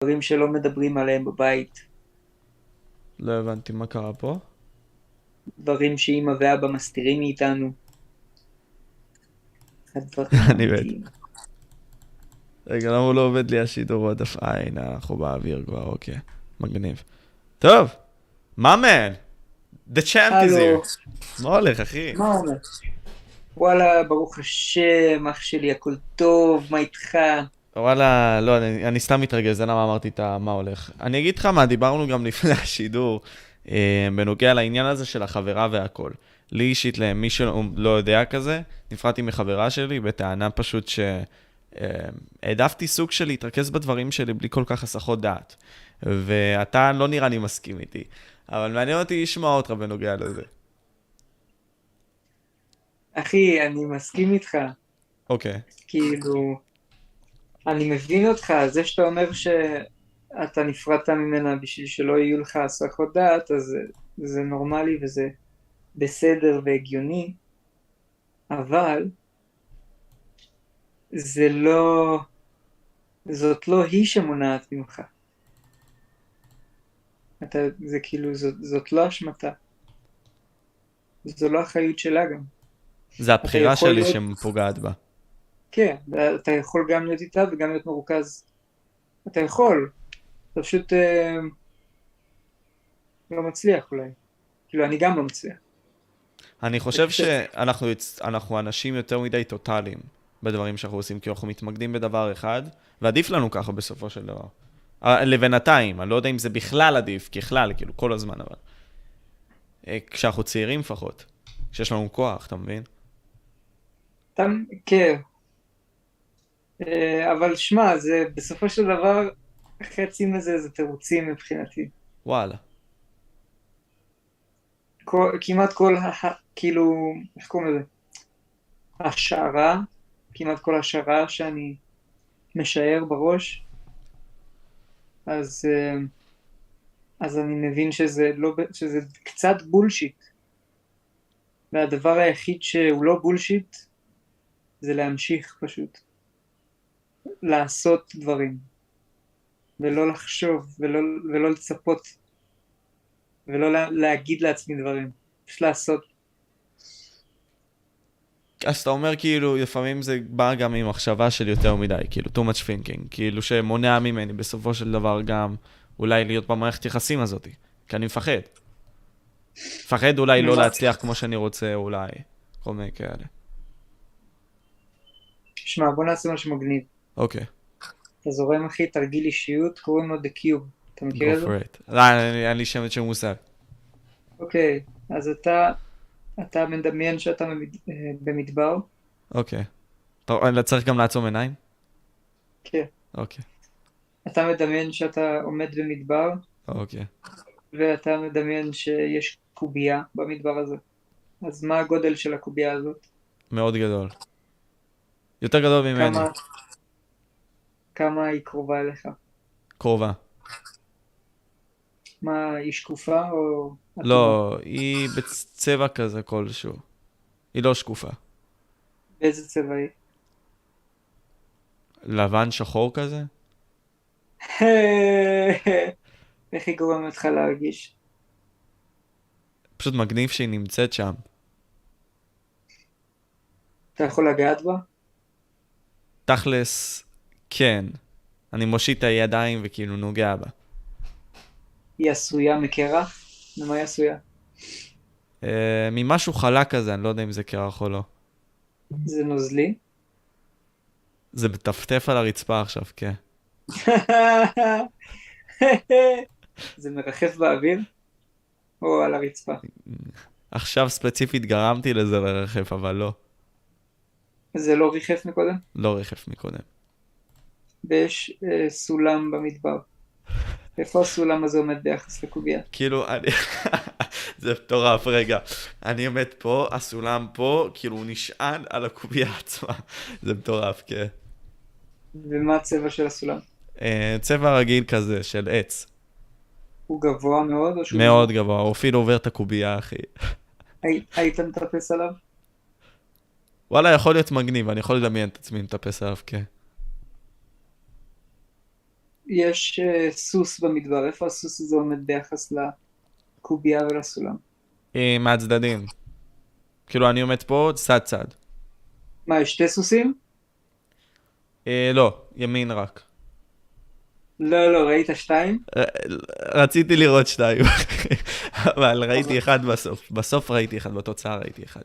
דברים שלא מדברים עליהם בבית, לא הבנתי מה קרה פה. דברים שאמא ואבא מסתירים מאיתנו. אני מת. רגע, למה הוא לא עובד לי השידור עוד אף... אה, הנה, אנחנו באוויר כבר, אוקיי. מגניב. טוב, מה מן? The champ is here. מה הולך, אחי? מה אומר? וואלה, ברוך השם, אח שלי, הכל טוב, מה איתך? וואלה, לא, אני, אני סתם מתרגש, זה למה אמרתי את מה הולך. אני אגיד לך מה, דיברנו גם לפני השידור, אה, בנוגע לעניין הזה של החברה והכל. לי אישית, למי שלא לא יודע כזה, נפרדתי מחברה שלי בטענה פשוט שהעדפתי סוג של להתרכז בדברים שלי בלי כל כך הסחות דעת. ואתה לא נראה לי מסכים איתי, אבל מעניין אותי לשמוע אותך בנוגע לזה. אחי, אני מסכים איתך. אוקיי. כאילו, אני מבין אותך, זה שאתה אומר שאתה נפרדת ממנה בשביל שלא יהיו לך הסחות דעת, אז זה, זה נורמלי וזה בסדר והגיוני, אבל זה לא, זאת לא היא שמונעת ממך. אתה, זה כאילו, זאת, זאת לא אשמתה. זו לא אחריות שלה גם. זה הבחירה שלי להיות- שפוגעת בה. כן, אתה יכול גם להיות איתה וגם להיות מרוכז. אתה יכול, אתה פשוט אה, לא מצליח אולי. כאילו, אני גם לא מצליח. אני חושב שאנחנו אנחנו אנשים יותר מדי טוטאליים בדברים שאנחנו עושים, כי אנחנו מתמקדים בדבר אחד, ועדיף לנו ככה בסופו של דבר. אה, לבינתיים, אני לא יודע אם זה בכלל עדיף, ככלל, כאילו, כל הזמן, אבל... אה, כשאנחנו צעירים לפחות, כשיש לנו כוח, אתה מבין? כן. אה, אבל שמע, זה בסופו של דבר, חצי מזה זה תירוצים מבחינתי. וואלה. כל, כמעט כל, ה, כאילו, איך קוראים לזה? השערה, כמעט כל השערה שאני משער בראש, אז, אה, אז אני מבין שזה, לא, שזה קצת בולשיט. והדבר היחיד שהוא לא בולשיט זה להמשיך פשוט. לעשות דברים. ולא לחשוב, ולא, ולא לצפות, ולא לה, להגיד לעצמי דברים. פשוט לעשות. אז אתה אומר כאילו, לפעמים זה בא גם עם מחשבה של יותר מדי, כאילו, too much thinking, כאילו שמונע ממני בסופו של דבר גם אולי להיות במערכת יחסים הזאת, כי אני מפחד. מפחד אולי לא? להצליח כמו שאני רוצה, אולי, כל מיני כאלה. שמע, בוא נעשה משהו מגניב. אוקיי, אתה זורם אחי, תרגיל אישיות, קוראים לו The Cube. אתה מכיר את זה? לא, אין לי שמץ של מושג. אוקיי, אז אתה, אתה מדמיין שאתה אה, במדבר, אוקיי. אתה צריך גם לעצום עיניים? כן. אוקיי, אתה מדמיין שאתה עומד במדבר, אוקיי. ואתה מדמיין שיש קובייה במדבר הזה. אז מה הגודל של הקובייה הזאת? מאוד גדול. יותר גדול ממני. כמה, כמה היא קרובה אליך? קרובה. מה, היא שקופה או... לא, היא בצבע כזה כלשהו. היא לא שקופה. באיזה צבע היא? לבן שחור כזה? איך היא גורמת לך להרגיש? פשוט מגניב שהיא נמצאת שם. אתה יכול לגעת בה? תכלס, כן. אני מושיט את הידיים וכאילו נוגע בה. היא עשויה מקרח? ממה היא עשויה? אה, ממשהו חלק כזה, אני לא יודע אם זה קרח או לא. זה נוזלי? זה מטפטף על הרצפה עכשיו, כן. זה מרחף באוויר? או על הרצפה? עכשיו ספציפית גרמתי לזה לרחף, אבל לא. זה לא ריחף מקודם? לא רכף מקודם. ויש אה, סולם במדבר. איפה הסולם הזה עומד ביחס לקובייה? כאילו, אני... זה מטורף, רגע. אני עומד פה, הסולם פה, כאילו הוא נשען על הקובייה עצמה. זה מטורף, כן. ומה הצבע של הסולם? אה, צבע רגיל כזה, של עץ. הוא גבוה מאוד או שהוא... מאוד גבוה, הוא אפילו עובר את הקובייה, אחי. הי- היית מטפס עליו? וואלה, יכול להיות מגניב, אני יכול לדמיין את עצמי מטפס עליו, כן. יש אה, סוס במדבר, איפה הסוס הזה עומד ביחס לקובייה ולסולם? אה, מהצדדים. כאילו, אני עומד פה צד צד. מה, יש שתי סוסים? אה, לא, ימין רק. לא, לא, ראית שתיים? ר- רציתי לראות שתיים, אבל ראיתי אחד בסוף. בסוף ראיתי אחד, בתוצאה ראיתי אחד.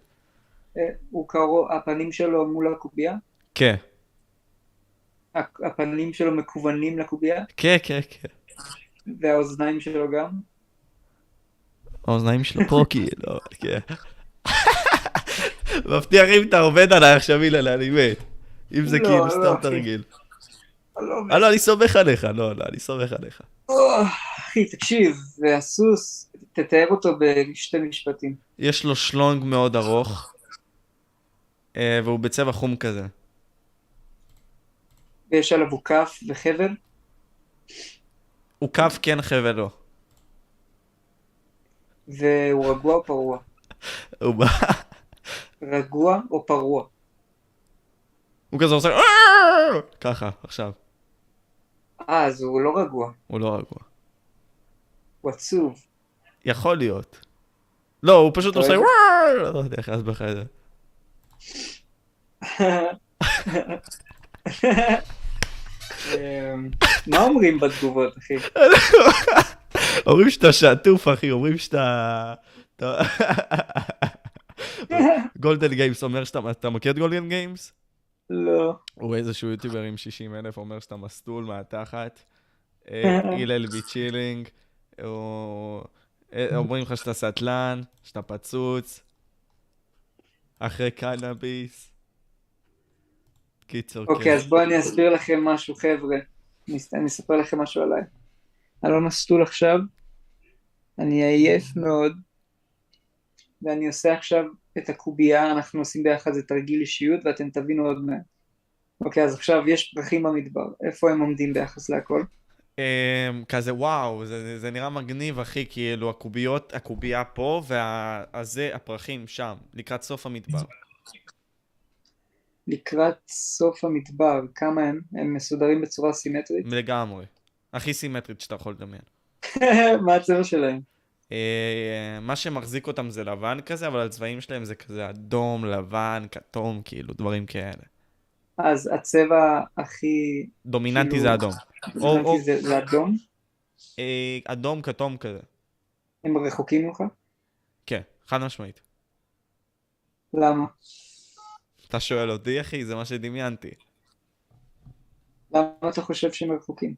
אה, הוא קרוב, הפנים שלו מול הקובייה? כן, הפנים שלו מקוונים לקובייה? כן, כן, כן. והאוזניים שלו גם? האוזניים שלו פה כאילו, כן. מבטיח אם אתה עובד עליי עכשיו, אילן, אני מת. אם זה לא, כאילו לא, סתם. תרגיל. לא, אה, לא, אני סומך עליך, לא, לא, אני סומך עליך. אחי, תקשיב, והסוס, תתאר אותו בשתי משפטים. יש לו שלונג מאוד ארוך, אה, והוא בצבע חום כזה. ויש עליו עוקף וחבל, הוא כף כן חבל לא. והוא רגוע או פרוע? הוא בא, רגוע או פרוע? הוא כזה עושה "אה!" ככה, עכשיו. אה, אז הוא לא רגוע, הוא לא רגוע. הוא עצוב. יכול להיות. לא, הוא פשוט עושה? "וואו", לא יודע איך אז בך את זה. מה אומרים בתגובות, אחי? אומרים שאתה שעטוף, אחי, אומרים שאתה... אתה- גולדן גיימס אומר שאתה... אתה מכיר את גולדן גיימס? לא. הוא איזשהו יוטיובר עם 60 אלף, אומר שאתה מסטול מהתחת. הלל be chilling. אומרים לך שאתה סטלן, שאתה פצוץ. אחרי קנאביס. קיצור, אוקיי, כן. אז בואו אני אסביר לכם משהו, חבר'ה. אני אס- אני אספר לכם משהו עליי. אני לא מסטול עכשיו, אני עייף מאוד, ואני עושה עכשיו את הקובייה, אנחנו עושים ביחד איזה תרגיל אישיות, ואתם תבינו עוד מעט. אוקיי, אז עכשיו יש פרחים במדבר, איפה הם עומדים ביחס להכל? אמ, כזה וואו, זה, זה נראה מגניב, אחי, כאילו הקוביות, הקובייה פה, והזה, הפרחים שם, לקראת סוף המדבר. לקראת סוף המדבר, כמה הם? הם מסודרים בצורה סימטרית? לגמרי. הכי סימטרית שאתה יכול לדמיין. מה הצבע שלהם? אה, מה שמחזיק אותם זה לבן כזה, אבל הצבעים שלהם זה כזה אדום, לבן, כתום, כאילו, דברים כאלה. אז הצבע הכי דומיננטי כאילו- זה אדום. או- או- דומיננטי זה, זה אדום? אה, אדום, כתום כזה. הם רחוקים ממך? כן, חד משמעית. למה? אתה שואל אותי, אחי, זה מה שדמיינתי. למה אתה חושב שהם רחוקים?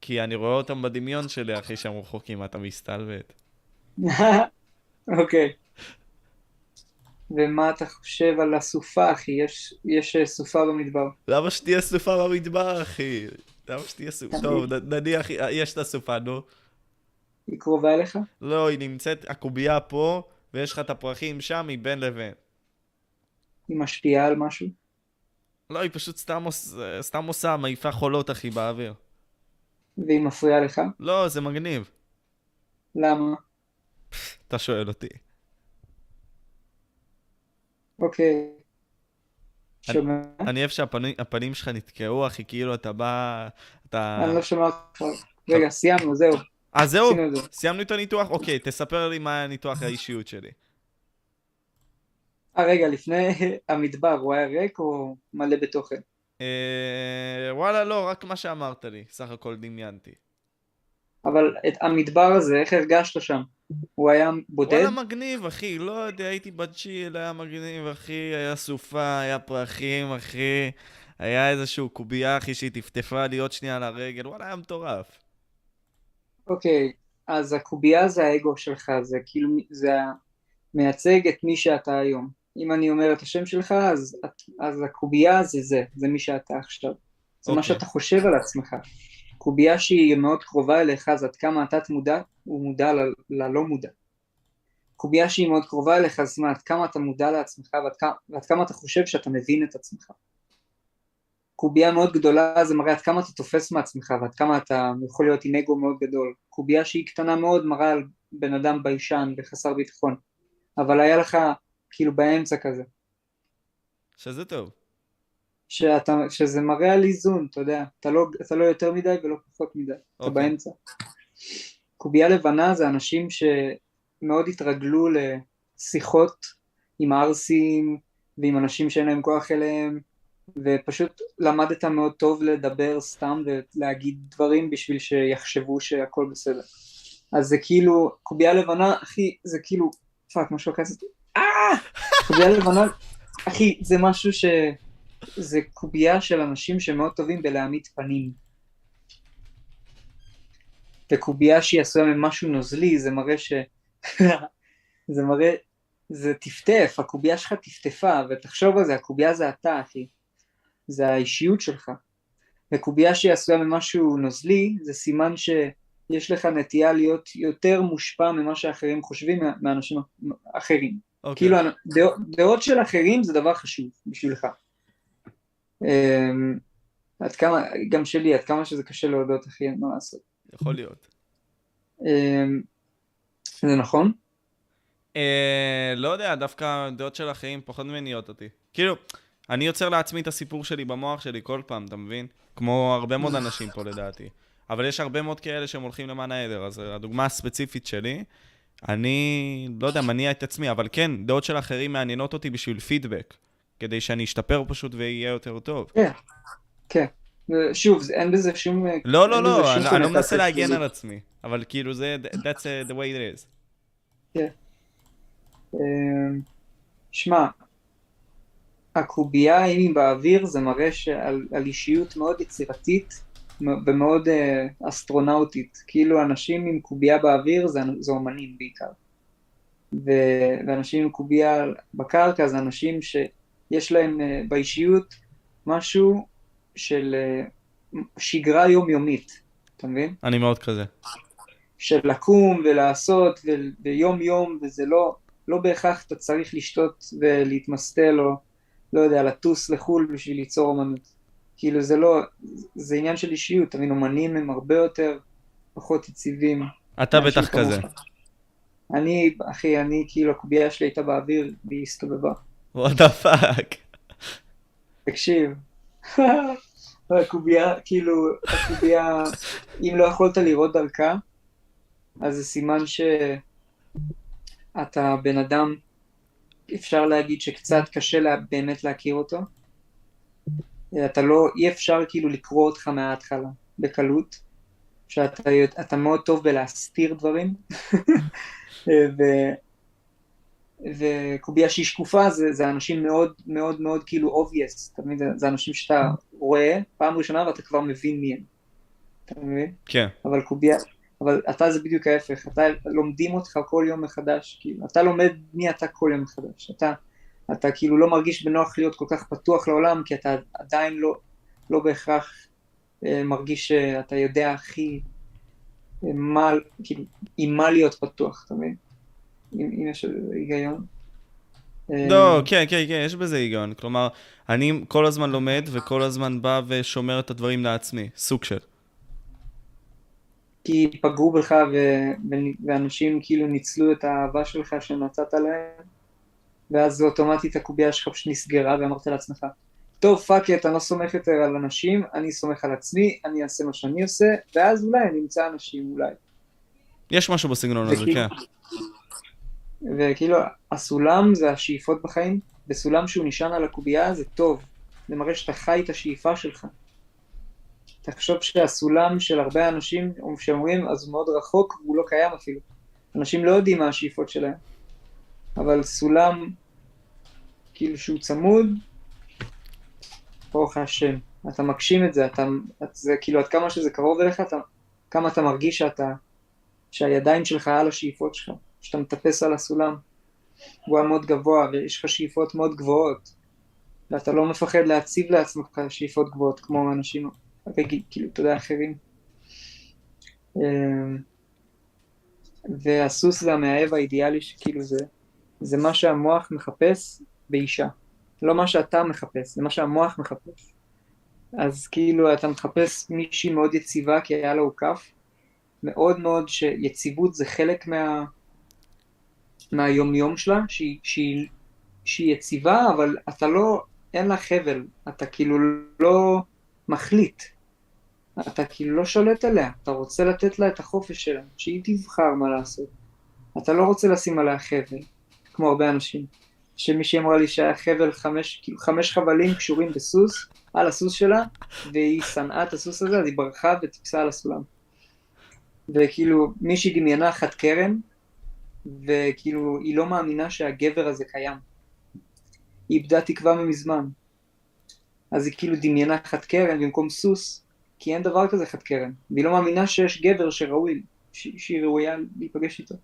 כי אני רואה אותם בדמיון שלי, אחי, שהם רחוקים, אתה מסתלבט. אוקיי. ומה אתה חושב על הסופה, אחי? יש, יש אה, סופה במדבר. למה שתהיה סופה במדבר, אחי? למה שתהיה סופה? טוב, נניח, יש את הסופה, נו. היא קרובה אליך? לא, היא נמצאת, הקובייה פה, ויש לך את הפרחים שם מבין לבין. היא משפיעה על משהו? לא, היא פשוט סתם. סתם עושה, מעיפה חולות, אחי, באוויר. והיא מפריעה לך? לא, זה מגניב. למה? אתה שואל אותי. אוקיי. שומע? אני אוהב שהפנים שלך נתקעו, אחי, כאילו אתה בא... אתה... אני לא שומע אותך. רגע, סיימנו, זהו. אה, זהו? סיימנו את הניתוח? אוקיי, תספר לי מה היה ניתוח האישיות שלי. אה, רגע, לפני המדבר, הוא היה ריק או מלא בתוכן? אה, וואלה, לא, רק מה שאמרת לי. סך הכל דמיינתי. אבל את המדבר הזה, איך הרגשת שם? הוא היה בודד? וואלה, מגניב, אחי. לא יודע, הייתי בצ'יל, היה מגניב, אחי. היה סופה, היה פרחים, אחי. היה איזשהו קובייה, אחי, שהיא טפטפה לי עוד שנייה על הרגל. וואלה, היה מטורף. אוקיי, אז הקובייה זה האגו שלך, זה כאילו, זה מייצג את מי שאתה היום. אם אני אומר את השם שלך, אז, אז הקובייה זה זה, זה מי שאתה עכשיו. זה מה אוקיי. שאתה חושב על עצמך. קובייה שהיא מאוד קרובה אליך, אז עד כמה אתה מודע, הוא מודע ל- ללא מודע. קובייה שהיא מאוד קרובה אליך, אז מה, עד כמה אתה מודע לעצמך ועד כמה, ועד כמה אתה חושב שאתה מבין את עצמך. קובייה מאוד גדולה זה מראה עד כמה אתה תופס מעצמך ועד כמה אתה יכול להיות עם אגו מאוד גדול. קובייה שהיא קטנה מאוד מראה על בן אדם ביישן וחסר ביטחון. אבל היה לך כאילו באמצע כזה. שזה טוב. שאתה, שזה מראה על איזון, אתה יודע, אתה לא, אתה לא יותר מדי ולא פחות מדי, אתה אוקיי. באמצע. קובייה לבנה זה אנשים שמאוד התרגלו לשיחות עם ערסים ועם אנשים שאין להם כוח אליהם, ופשוט למדת מאוד טוב לדבר סתם ולהגיד דברים בשביל שיחשבו שהכל בסדר. אז זה כאילו, קובייה לבנה, אחי, זה כאילו, Fuck, משהו לקח אותי, אה! קובייה לבנה, אחי, זה משהו ש... זה קובייה של אנשים שמאוד טובים בלהעמיד פנים. וקובייה שהיא עשויה ממשהו נוזלי, זה מראה ש... זה מראה, זה טפטף, הקובייה שלך טפטפה, ותחשוב על זה, הקובייה זה אתה, אחי. זה האישיות שלך. וקובייה שהיא עשויה ממשהו נוזלי, זה סימן שיש לך נטייה להיות יותר מושפע ממה שאחרים חושבים מאנשים אחרים. אוקיי. כאילו דעות, דעות של אחרים זה דבר חשוב בשבילך. אמ, עד כמה, גם שלי, עד כמה שזה קשה להודות, אחי, אין מה לעשות. יכול להיות. אמ, זה נכון? אה, לא יודע, דווקא דעות של אחרים פחות מניעות אותי. כאילו, אני יוצר לעצמי את הסיפור שלי במוח שלי כל פעם, אתה מבין? כמו הרבה מאוד אנשים פה לדעתי. אבל יש הרבה מאוד כאלה שהם הולכים למען העדר, אז הדוגמה הספציפית שלי, אני לא יודע, מניע את עצמי, אבל כן, דעות של אחרים מעניינות אותי בשביל פידבק, כדי שאני אשתפר פשוט ויהיה יותר טוב. כן, כן. שוב, אין בזה שום... לא, לא, לא, אני, אני לא מנסה להגן. על עצמי, אבל כאילו זה, that's the way it is. אמ, שמע, הקובייה, אם היא באוויר, זה מראה שעל, על אישיות מאוד יצירתית ומאוד אה, אסטרונאוטית. כאילו אנשים עם קובייה באוויר זה, זה אומנים בעיקר. ו, ואנשים עם קובייה בקרקע זה אנשים שיש להם אה, באישיות משהו של אה, שגרה יומיומית, אתה מבין? אני מאוד כזה. של לקום ולעשות ו- ויום יום וזה לא, לא בהכרח אתה צריך לשתות ולהתמסטל או לא יודע, לטוס לחו"ל בשביל ליצור אומנות. כאילו זה לא, זה עניין של אישיות, מבין, אומנים הם הרבה יותר פחות יציבים. אתה בטח כזה. אני, אחי, אני כאילו הקובייה שלי הייתה באוויר והיא הסתובבה. the fuck. תקשיב, הקובייה, כאילו, הקובייה, אם לא יכולת לראות דרכה, אז זה סימן שאתה בן אדם, אפשר להגיד שקצת קשה לה, באמת להכיר אותו. אתה לא, אי אפשר כאילו לקרוא אותך מההתחלה, בקלות. שאתה מאוד טוב בלהסתיר דברים. ו... וקובייה שהיא שקופה זה, זה אנשים מאוד מאוד מאוד כאילו obvious, אתה מבין? זה, זה אנשים שאתה רואה פעם ראשונה ואתה כבר מבין מי הם, אתה מבין? כן. אבל קובייה, אבל אתה זה בדיוק ההפך, אתה לומדים אותך כל יום מחדש, כאילו, אתה לומד מי אתה כל יום מחדש, אתה, אתה כאילו לא מרגיש בנוח להיות כל כך פתוח לעולם, כי אתה עדיין לא, לא בהכרח אה, מרגיש שאתה יודע הכי אה, מה, כאילו, עם מה להיות פתוח, אתה מבין? אם, יש היגיון. אה, לא, כן, כן, כן, יש בזה היגיון. כלומר, אני כל הזמן לומד וכל הזמן בא ושומר את הדברים לעצמי. סוג של. כי פגעו בך ו- ו- ואנשים כאילו ניצלו את האהבה שלך שנתת להם, ואז אוטומטית הקובייה שלך פשוט נסגרה ואמרת לעצמך, טוב fuck it, אני לא סומך יותר על אנשים, אני סומך על עצמי, אני אעשה מה שאני עושה, ואז אולי אני אמצא אנשים אולי. יש משהו בסגנון הזה, כן. וכאילו הסולם זה השאיפות בחיים, וסולם שהוא נשען על הקובייה זה טוב, זה מראה שאתה חי את השאיפה שלך. תחשוב שהסולם של הרבה אנשים שאומרים אז הוא מאוד רחוק והוא לא קיים אפילו. אנשים לא יודעים מה השאיפות שלהם, אבל סולם כאילו שהוא צמוד, ברוך השם, אתה מגשים את זה, אתה, את, זה כאילו עד כמה שזה קרוב אליך, אתה, כמה אתה מרגיש שאתה, שהידיים שלך על השאיפות שלך, שאתה מטפס על הסולם, הוא היה מאוד גבוה ויש לך שאיפות מאוד גבוהות, ואתה לא מפחד להציב לעצמך שאיפות גבוהות כמו אנשים, רגיל, כאילו, אתה יודע, אחרים. אמ, והסוס והמאהב האידיאלי שכאילו זה, זה מה שהמוח מחפש באישה, לא מה שאתה מחפש, זה מה שהמוח מחפש. אז כאילו אתה מחפש מישהי מאוד יציבה כי היה לה הוקף, מאוד מאוד שיציבות זה חלק מה... מהיומיום שלה, שהיא, שהיא, שהיא יציבה, אבל אתה לא, אין לה חבל, אתה כאילו לא מחליט. אתה כאילו לא שולט עליה, אתה רוצה לתת לה את החופש שלה, שהיא תבחר מה לעשות. אתה לא רוצה לשים עליה חבל, כמו הרבה אנשים. שמישהי אמרה לי שהיה חבל חמש, כאילו חמש חבלים קשורים בסוס, על הסוס שלה, והיא שנאה את הסוס הזה, אז היא ברחה וטיפסה על הסולם. וכאילו, מישהי דמיינה חד קרן, וכאילו, היא לא מאמינה שהגבר הזה קיים. היא איבדה תקווה מזמן. אז היא כאילו דמיינה חד קרן במקום סוס, כי אין דבר כזה חד קרן. והיא לא מאמינה שיש גבר שראוי, שהיא ראויה להיפגש איתו.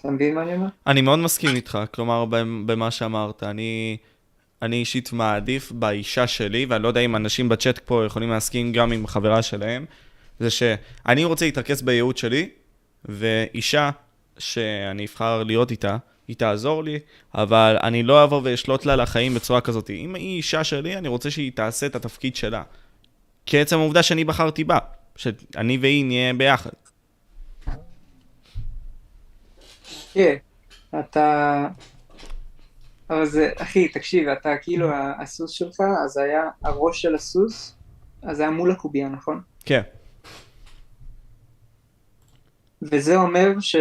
אתה מבין מה אני אומר? אני מאוד מסכים איתך, כלומר, במה שאמרת. אני, אני אישית מעדיף באישה שלי, ואני לא יודע אם אנשים בצ'אט פה יכולים להסכים גם עם חברה שלהם, זה שאני רוצה להתרכז בייעוד שלי, ואישה שאני אבחר להיות איתה, היא תעזור לי, אבל אני לא אבוא ואשלוט לה לחיים בצורה כזאת. אם היא אישה שלי, אני רוצה שהיא תעשה את התפקיד שלה. כי עצם העובדה שאני בחרתי בה, שאני והיא נהיה ביחד. כן, אתה... אבל זה, אחי, תקשיב, אתה כאילו, הסוס שלך, אז היה הראש של הסוס, אז היה מול הקובייה, נכון? כן. וזה אומר ש...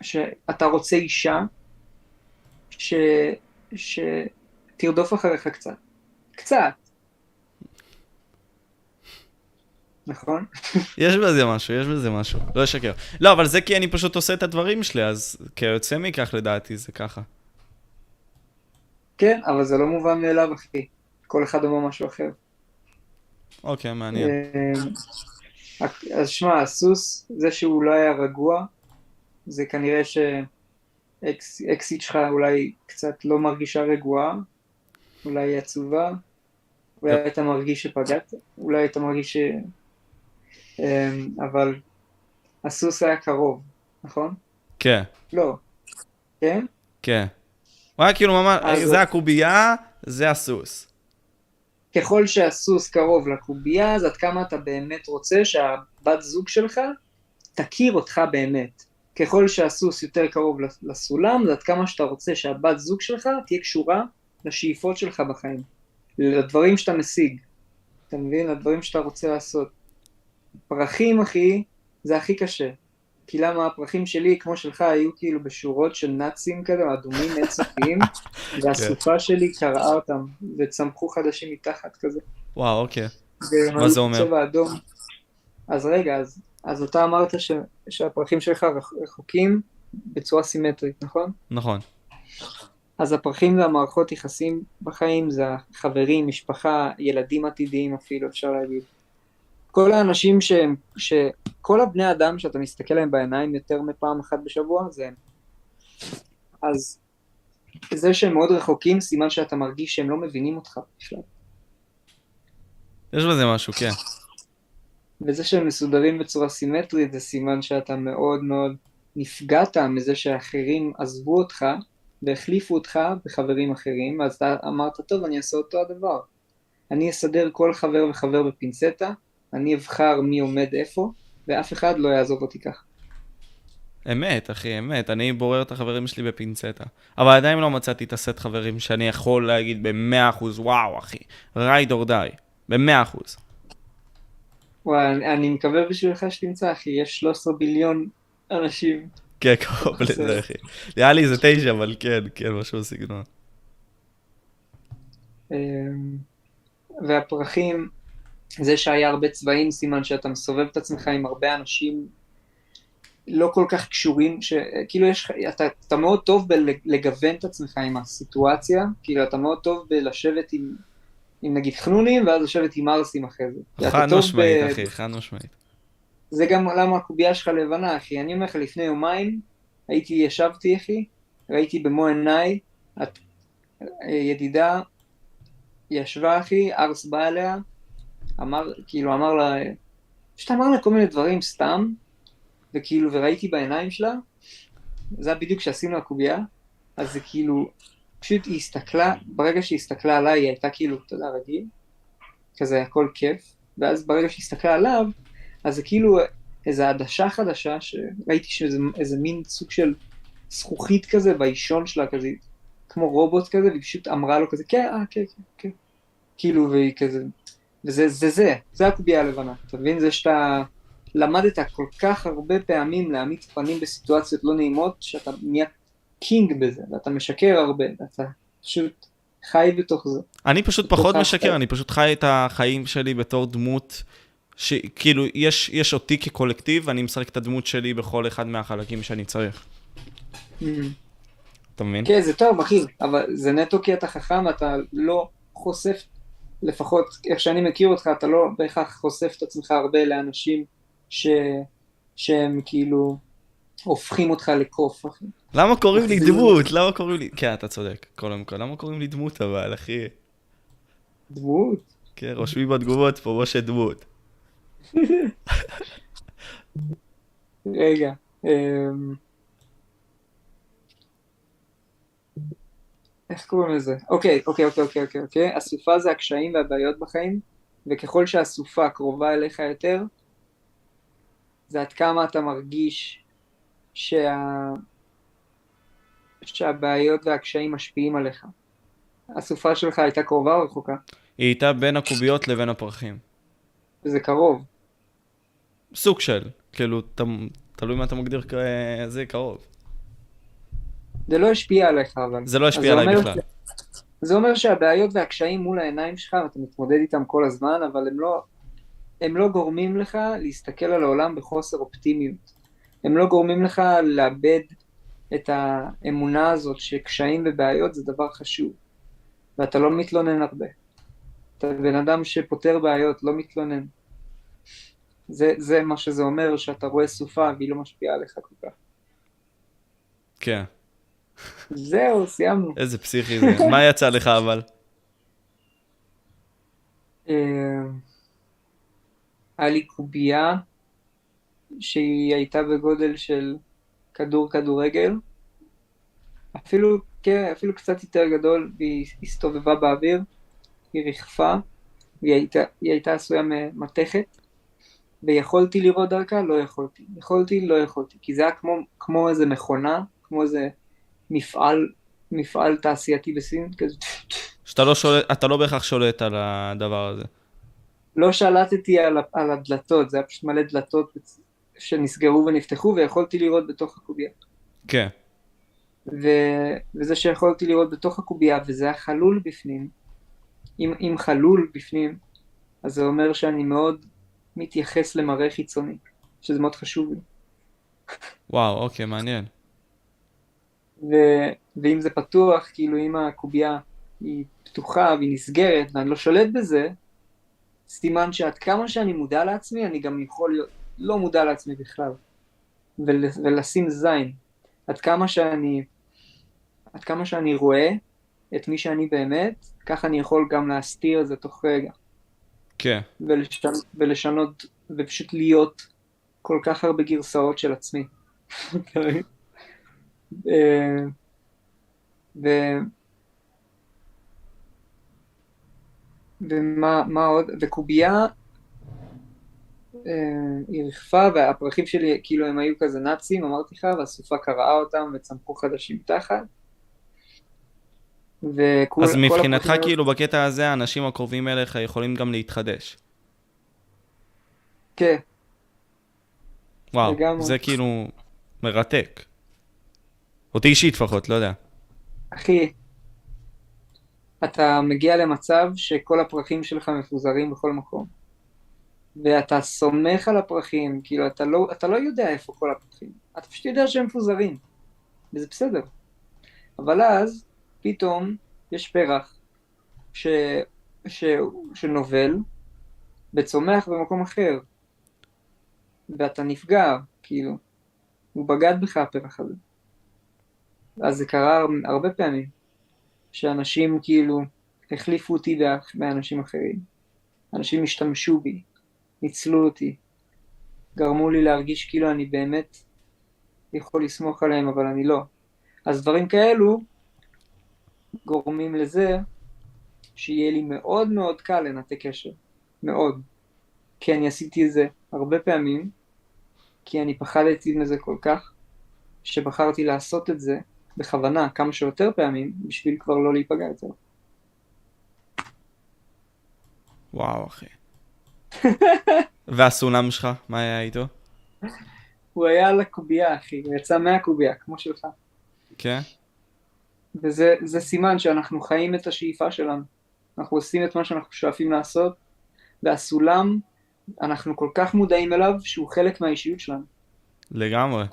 שאתה רוצה אישה ש... שתרדוף אחריך קצת. קצת. נכון? יש בזה משהו, יש בזה משהו, לא אשקר. לא, אבל זה כי אני פשוט עושה את הדברים שלי, אז כיוצא מכך לדעתי זה ככה. כן, אבל זה לא מובן מאליו, אחי. כל אחד אומר משהו אחר. אוקיי, מעניין. אה, אז שמע, הסוס, זה שהוא לא היה רגוע, זה כנראה שאקסיט שלך אולי קצת לא מרגישה רגועה, אולי היא עצובה, אולי היית מרגיש שפגעת, אולי היית מרגיש ש... אמ, אבל הסוס היה קרוב, נכון? כן. לא. כן? כן. הוא היה כאילו ממש, זה הקובייה, זה הסוס. ככל שהסוס קרוב לקובייה, אז עד כמה אתה באמת רוצה שהבת זוג שלך תכיר אותך באמת. ככל שהסוס יותר קרוב לסולם, זה עד כמה שאתה רוצה שהבת זוג שלך תהיה קשורה לשאיפות שלך בחיים. לדברים שאתה משיג. אתה מבין? לדברים שאתה רוצה לעשות. פרחים, אחי, זה הכי קשה. כי למה הפרחים שלי, כמו שלך, היו כאילו בשורות של נאצים כזה, אדומים אינסופיים, והסופה שלי קרעה אותם, וצמחו חדשים מתחת כזה. וואו, אוקיי. מה זה אומר? צבע אדום. אז רגע, אז, אז אתה אמרת ש, שהפרחים שלך רחוקים בצורה סימטרית, נכון? נכון. אז הפרחים זה המערכות יחסים בחיים, זה החברים, משפחה, ילדים עתידיים אפילו, אפשר להגיד. כל האנשים שהם, שכל הבני אדם שאתה מסתכל עליהם בעיניים יותר מפעם אחת בשבוע, זה הם. אז זה שהם מאוד רחוקים, סימן שאתה מרגיש שהם לא מבינים אותך בכלל. יש בזה משהו, כן. וזה שהם מסודרים בצורה סימטרית, זה סימן שאתה מאוד מאוד נפגעת מזה שאחרים עזבו אותך והחליפו אותך בחברים אחרים, אז אתה אמרת, טוב, אני אעשה אותו הדבר. אני אסדר כל חבר וחבר בפינצטה, אני אבחר מי עומד איפה, ואף אחד לא יעזוב אותי כך. אמת, אחי, אמת. אני בורר את החברים שלי בפינצטה. אבל עדיין לא מצאתי את הסט חברים שאני יכול להגיד ב-100% וואו, אחי, ride or die, ב-100%. וואי, אני, אני מקווה בשבילך שתמצא, אחי, יש 13 ביליון אנשים. כן, קרוב לזה, אחי. נראה לי זה תשע, אבל כן, כן, משהו בסגנון. אמ, והפרחים, זה שהיה הרבה צבעים, סימן שאתה מסובב את עצמך עם הרבה אנשים לא כל כך קשורים, שכאילו יש, אתה, אתה מאוד טוב בלגוון את עצמך עם הסיטואציה, כאילו אתה מאוד טוב בלשבת עם, עם נגיד חנונים, ואז לשבת עם ארסים אחרי זה. חד משמעית, ב... אחי, חד משמעית. זה גם למה הקובייה שלך לבנה, אחי. אני אומר לך, לפני יומיים, הייתי, ישבתי, אחי, ראיתי במו עיניי, את, ידידה, ישבה, אחי, ארס בא אליה, אמר, כאילו אמר לה, פשוט אמר לה כל מיני דברים סתם, וכאילו, וראיתי בעיניים שלה, זה היה בדיוק כשעשינו הקובייה, אז זה כאילו, פשוט היא הסתכלה, ברגע שהיא הסתכלה עליי, היא הייתה כאילו, אתה יודע, רגיל, כזה הכל כיף, ואז ברגע שהיא הסתכלה עליו, אז זה כאילו איזו עדשה חדשה, שראיתי שזה איזה מין סוג של זכוכית כזה באישון שלה, כזה כמו רובוט כזה, והיא פשוט אמרה לו כזה, כן, אה, כן, כן, כן. כאילו, והיא כזה, וזה זה זה, זה הקובייה הלבנה, אתה מבין? זה שאתה למדת כל כך הרבה פעמים להעמיד פנים בסיטואציות לא נעימות, שאתה נהיה קינג בזה, ואתה משקר הרבה, ואתה פשוט חי בתוך זה. אני פשוט פחות משקר. אני פשוט חי את החיים שלי בתור דמות, שכאילו, יש, יש אותי כקולקטיב, ואני משחק את הדמות שלי בכל אחד מהחלקים שאני צריך. Mm. אתה מבין? כן, זה טוב, אחי, אבל זה נטו כי אתה חכם, אתה לא חושף, לפחות איך שאני מכיר אותך, אתה לא בהכרח חושף את עצמך הרבה לאנשים ש... שהם כאילו הופכים אותך לקוף, אחי. למה קוראים לי. דמות? למה קוראים לי... כן, אתה צודק, קודם כל. למה קוראים לי דמות אבל, אחי? דמות? כן, רושמים בתגובות פה, משה דמות. רגע. אמ, איך קוראים לזה? אוקיי, אוקיי, אוקיי, אוקיי, אוקיי, אוקיי. הסופה זה הקשיים והבעיות בחיים, וככל שהסופה קרובה אליך יותר, זה עד כמה אתה מרגיש שה... שהבעיות והקשיים משפיעים עליך. הסופה שלך הייתה קרובה או רחוקה? היא הייתה בין הקוביות לבין הפרחים. וזה קרוב. סוג של, כאילו, ת- תלוי מה אתה מגדיר כזה קרוב. זה לא השפיע עליך, אבל. זה לא השפיע עליי בכלל. ש- זה אומר שהבעיות והקשיים מול העיניים שלך, ואתה מתמודד איתם כל הזמן, אבל הם לא, הם לא גורמים לך להסתכל על העולם בחוסר אופטימיות. הם לא גורמים לך לאבד את האמונה הזאת שקשיים ובעיות זה דבר חשוב, ואתה לא מתלונן הרבה. אתה בן אדם שפותר בעיות, לא מתלונן. זה, זה מה שזה אומר, שאתה רואה סופה והיא לא משפיעה עליך כל כך. כן, זהו, סיימנו. איזה פסיכי זה. מה יצא לך אבל? אה, היה לי קובייה שהיא הייתה בגודל של כדור כדורגל, אפילו, כן, אפילו קצת יותר גדול, והיא הסתובבה באוויר, היא ריחפה, והיא הייתה, היא הייתה עשויה ממתכת, ויכולתי לראות דרכה? לא יכולתי. יכולתי? לא יכולתי, כי זה היה כמו, כמו איזה מכונה, כמו איזה מפעל, מפעל תעשייתי בסין, כזה שאתה לא שולט, אתה לא בהכרח שולט על הדבר הזה. לא שלטתי על, על הדלתות, זה היה פשוט מלא דלתות שנסגרו ונפתחו ויכולתי לראות בתוך הקובייה. כן, ו... וזה שיכולתי לראות בתוך הקובייה וזה היה חלול בפנים, אם, אם חלול בפנים, אז זה אומר שאני מאוד מתייחס למראה חיצוני, שזה מאוד חשוב לי. וואו, אוקיי, מעניין. ו... ואם זה פתוח, כאילו אם הקובייה היא פתוחה והיא נסגרת ואני לא שולט בזה, סימן שעד כמה שאני מודע לעצמי, אני גם יכול להיות לא מודע לעצמי בכלל. ול... ולשים זין. עד כמה שאני, עד כמה שאני רואה את מי שאני באמת, ככה אני יכול גם להסתיר את זה תוך רגע. כן, ולשנות, ולשנות, ופשוט להיות כל כך הרבה גרסאות של עצמי. אה, ו... ומה מה עוד? וקובייה, אה, היא ריחפה, והפרחים שלי כאילו הם היו כזה נאצים, אמרתי לך, והסופה קרעה אותם וצמחו חדשים תחת. וכול, אז מבחינתך הפרחים- כאילו בקטע הזה האנשים הקרובים אליך יכולים גם להתחדש. כן, וואו, לגמרי. זה כאילו מרתק. אותי אישית לפחות, לא יודע. אחי, אתה מגיע למצב שכל הפרחים שלך מפוזרים בכל מקום. ואתה סומך על הפרחים, כאילו אתה לא, אתה לא יודע איפה כל הפרחים, אתה פשוט יודע שהם מפוזרים, וזה בסדר. אבל אז, פתאום, יש פרח ש, ש, שנובל וצומח במקום אחר, ואתה נפגע, כאילו, הוא בגד בך הפרח הזה. אז זה קרה הר- הרבה פעמים, שאנשים כאילו החליפו אותי באנשים אחרים. אנשים השתמשו בי, ניצלו אותי, גרמו לי להרגיש כאילו אני באמת יכול לסמוך עליהם, אבל אני לא. אז דברים כאלו גורמים לזה שיהיה לי מאוד מאוד קל לנתק קשר, מאוד. כי אני עשיתי את זה הרבה פעמים, כי אני פחדתי מזה כל כך, שבחרתי לעשות את זה בכוונה כמה שיותר פעמים, בשביל כבר לא להיפגע יותר. וואו, אחי. והסולם שלך, מה היה איתו? הוא היה על הקובייה, אחי, הוא יצא מהקובייה, כמו שלך. כן? וזה זה סימן שאנחנו חיים את השאיפה שלנו. אנחנו עושים את מה שאנחנו שואפים לעשות, והסולם, אנחנו כל כך מודעים אליו שהוא חלק מהאישיות שלנו. לגמרי.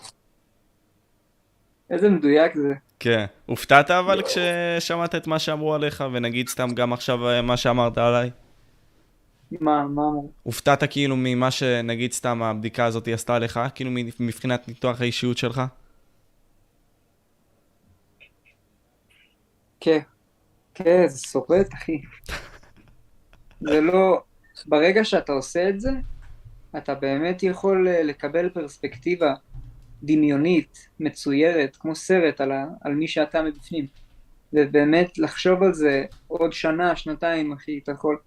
איזה מדויק זה. כן. הופתעת אבל כששמעת את מה שאמרו עליך, ונגיד סתם גם עכשיו אה, מה שאמרת עליי? מה, מה אמרו? הופתעת כאילו ממה שנגיד סתם הבדיקה הזאת עשתה לך? כאילו מבחינת ניתוח האישיות שלך? כן, כן, זה שורט, אחי. זה לא... ברגע שאתה עושה את זה, אתה באמת יכול אה, לקבל פרספקטיבה דמיונית, מצוירת, כמו סרט על, ה, על מי שאתה מבפנים. ובאמת לחשוב על זה עוד שנה, שנתיים, אחי, אתה יכול...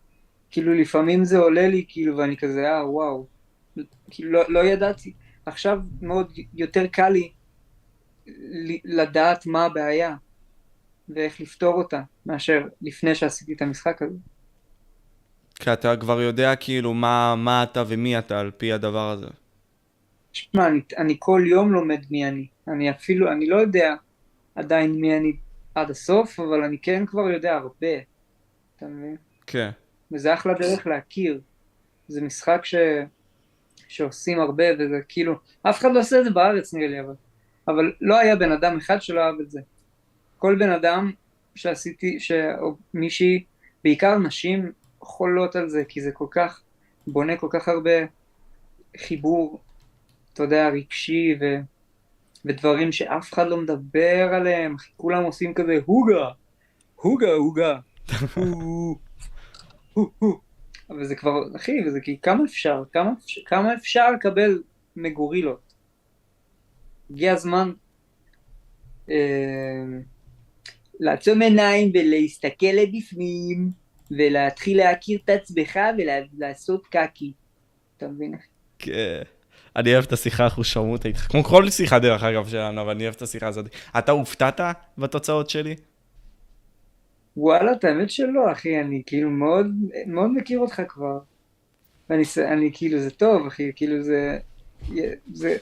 כאילו לפעמים זה עולה לי, כאילו, ואני כזה, אה, וואו. כאילו, לא, לא ידעתי. עכשיו מאוד יותר קל לי לדעת מה הבעיה ואיך לפתור אותה, מאשר לפני שעשיתי את המשחק הזה. כי אתה כבר יודע כאילו מה, מה אתה ומי אתה על פי הדבר הזה. שמע, אני, אני כל יום לומד מי אני. אני אפילו, אני לא יודע עדיין מי אני עד הסוף, אבל אני כן כבר יודע הרבה. אתה מבין? כן. וזה אחלה דרך להכיר. זה משחק ש... שעושים הרבה, וזה כאילו, אף אחד לא עושה את זה בארץ נראה לי, אבל, אבל לא היה בן אדם אחד שלא אהב את זה. כל בן אדם שעשיתי, ש... או מישהי, בעיקר נשים, חולות על זה, כי זה כל כך, בונה כל כך הרבה חיבור, אתה יודע, רגשי, ו... ודברים שאף אחד לא מדבר עליהם, כולם עושים כזה הוגה, הוגה, הוגה. אבל זה כבר, אחי, וזה כי כמה אפשר, כמה, כמה אפשר לקבל מגורילות? הגיע הזמן אה, לעצום עיניים ולהסתכל לבפנים ולהתחיל להכיר את עצמך ולעשות קקי. אתה מבין? כן. אני אוהב את השיחה החושרמות איתך, כמו כל שיחה דרך אגב שלנו, אבל אני אוהב את השיחה הזאת. אתה הופתעת בתוצאות שלי? וואלה, את האמת שלא, אחי, אני כאילו מאוד, מאוד מכיר אותך כבר. ואני אני, כאילו, זה טוב, אחי, כאילו זה, זה,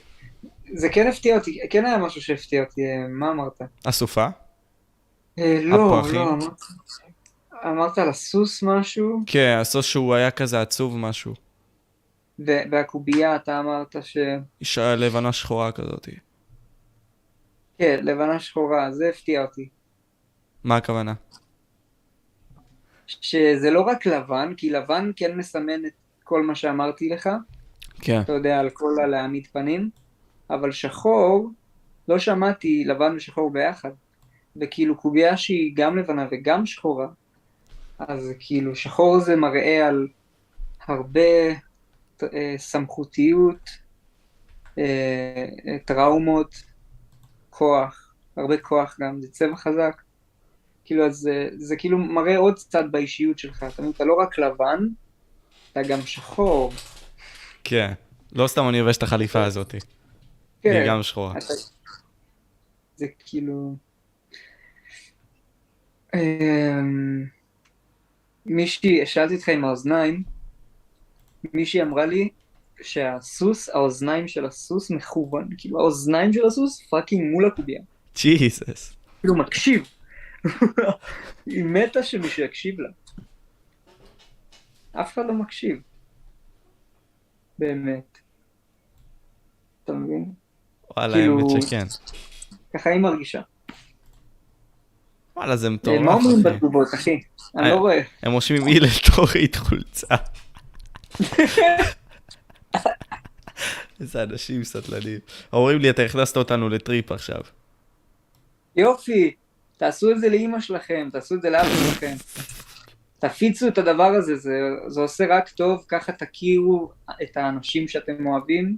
זה כן הפתיע אותי, כן היה משהו שהפתיע אותי, מה אמרת? הסופה? אה, לא, לא, אמרת, אמרת על הסוס משהו? כן, הסוס שהוא היה כזה עצוב משהו. והקובייה, אתה אמרת ש... אישה לבנה שחורה כזאת. כן, לבנה שחורה, זה הפתיע אותי. מה הכוונה? שזה לא רק לבן, כי לבן כן מסמן את כל מה שאמרתי לך. כן. אתה יודע, על כל הלהעמיד פנים. אבל שחור, לא שמעתי לבן ושחור ביחד. וכאילו קובייה שהיא גם לבנה וגם שחורה, אז כאילו שחור זה מראה על הרבה סמכותיות, אה, טראומות, כוח, הרבה כוח גם, זה צבע חזק. כאילו, אז זה, זה כאילו מראה עוד קצת באישיות שלך, אתה מבין? אתה לא רק לבן, אתה גם שחור. כן, לא סתם אני לובש את החליפה הזאת. כן. היא גם שחורה. אתה... זה כאילו... אמ, מישהי, שאלתי אותך עם האוזניים, מישהי אמרה לי שהסוס, האוזניים של הסוס מכוון, כאילו האוזניים של הסוס fucking מול הקובייה. ג'יסוס. כאילו מקשיב. היא מתה שמישהו יקשיב לה. אף אחד לא מקשיב. באמת. אתה מבין? וואלה, כאילו... האמת שכן. ככה היא מרגישה. וואלה, זה מטורף, אחי. מה אומרים בתגובות, אחי? אני לא רואה. הם רושמים הילל תורית חולצה. איזה אנשים סטלנים. אומרים לי, אתה הכנסת אותנו לטריפ עכשיו. יופי, תעשו את זה לאימא שלכם, תעשו את זה לאבא שלכם. תפיצו את הדבר הזה, זה, זה עושה רק טוב, ככה תכירו את האנשים שאתם אוהבים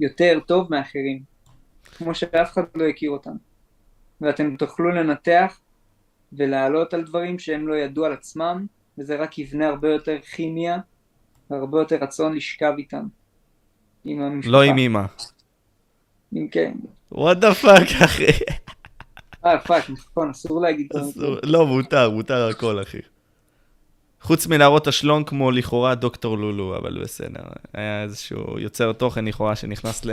יותר טוב מאחרים. כמו שאף אחד לא הכיר אותם. ואתם תוכלו לנתח ולעלות על דברים שהם לא ידעו על עצמם, וזה רק יבנה הרבה יותר כימיה, והרבה יותר רצון לשכב איתם. עם המשפחה. לא עם אמא. עם כן. What the fuck, אחי. אה, fuck, נכון, אסור להגיד אסור-. לא, מותר, מותר הכל, אחי. חוץ מלהראות השלום כמו לכאורה דוקטור לולו, אבל בסדר. היה איזשהו יוצר תוכן לכאורה שנכנס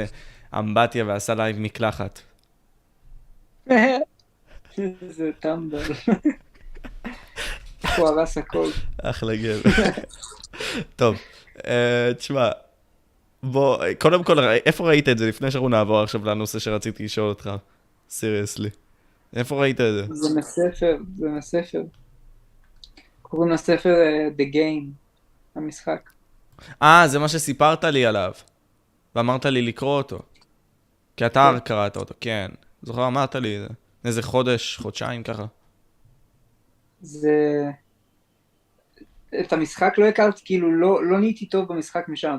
לאמבטיה ועשה לייב מקלחת. איזה טמבל. הוא הרס הכל. אחלה גבר. טוב, אה, תשמע, בוא, קודם כל, איפה ראית את זה לפני שאנחנו נעבור עכשיו לנושא שרציתי לשאול אותך? Seriously. איפה ראית את זה? זה מספר, זה מספר. קוראים לספר אה, The Game, המשחק. אה, זה מה שסיפרת לי עליו. ואמרת לי לקרוא אותו. כי אתה כן. קראת אותו, כן. זוכר, אמרת לי. איזה חודש, חודשיים ככה. זה... את המשחק לא הכרתי, כאילו לא, לא נהייתי טוב במשחק משם.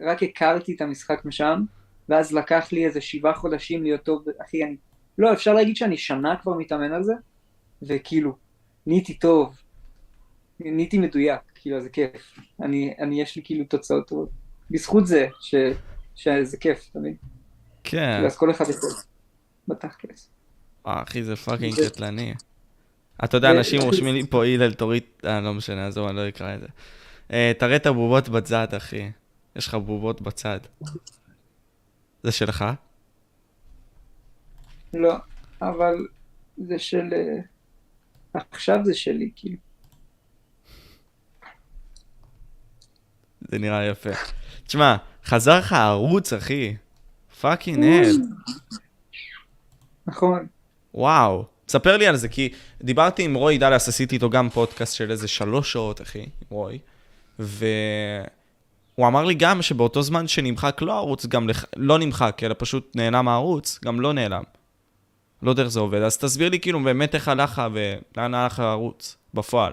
רק הכרתי את המשחק משם, ואז לקח לי איזה שבעה חודשים להיות טוב, אחי, אני... לא, אפשר להגיד שאני שנה כבר מתאמן על זה, וכאילו, נהייתי טוב. נהייתי מדויק, כאילו, זה כיף. אני, אני, יש לי כאילו תוצאות טובות. בזכות זה, ש, שזה כיף, אתה מבין? כן. כאילו, אז כל אחד יכול. בתכלס. אה, אחי, זה פאקינג זה- קטלני. אתה יודע, אנשים רושמים לי פה הלל, תוריד... אה, לא משנה, עזוב, אני לא אקרא את זה. אה, תראה את הבובות בצד, אחי. יש לך בובות בצד. זה שלך? לא, אבל זה של... אה, עכשיו זה שלי, כאילו. זה נראה יפה. תשמע, חזר לך ערוץ, אחי. fucking hell. נכון. וואו. תספר לי על זה, כי דיברתי עם רוי דאלאס, עשיתי איתו גם פודקאסט של איזה שלוש שעות, אחי, רוי, והוא אמר לי גם שבאותו זמן שנמחק לו הערוץ, גם לח... לא נמחק, אלא פשוט נעלם הערוץ, גם לא נעלם. לא יודע איך זה עובד, אז תסביר לי כאילו באמת איך הלך ולאן הלך הערוץ, בפועל.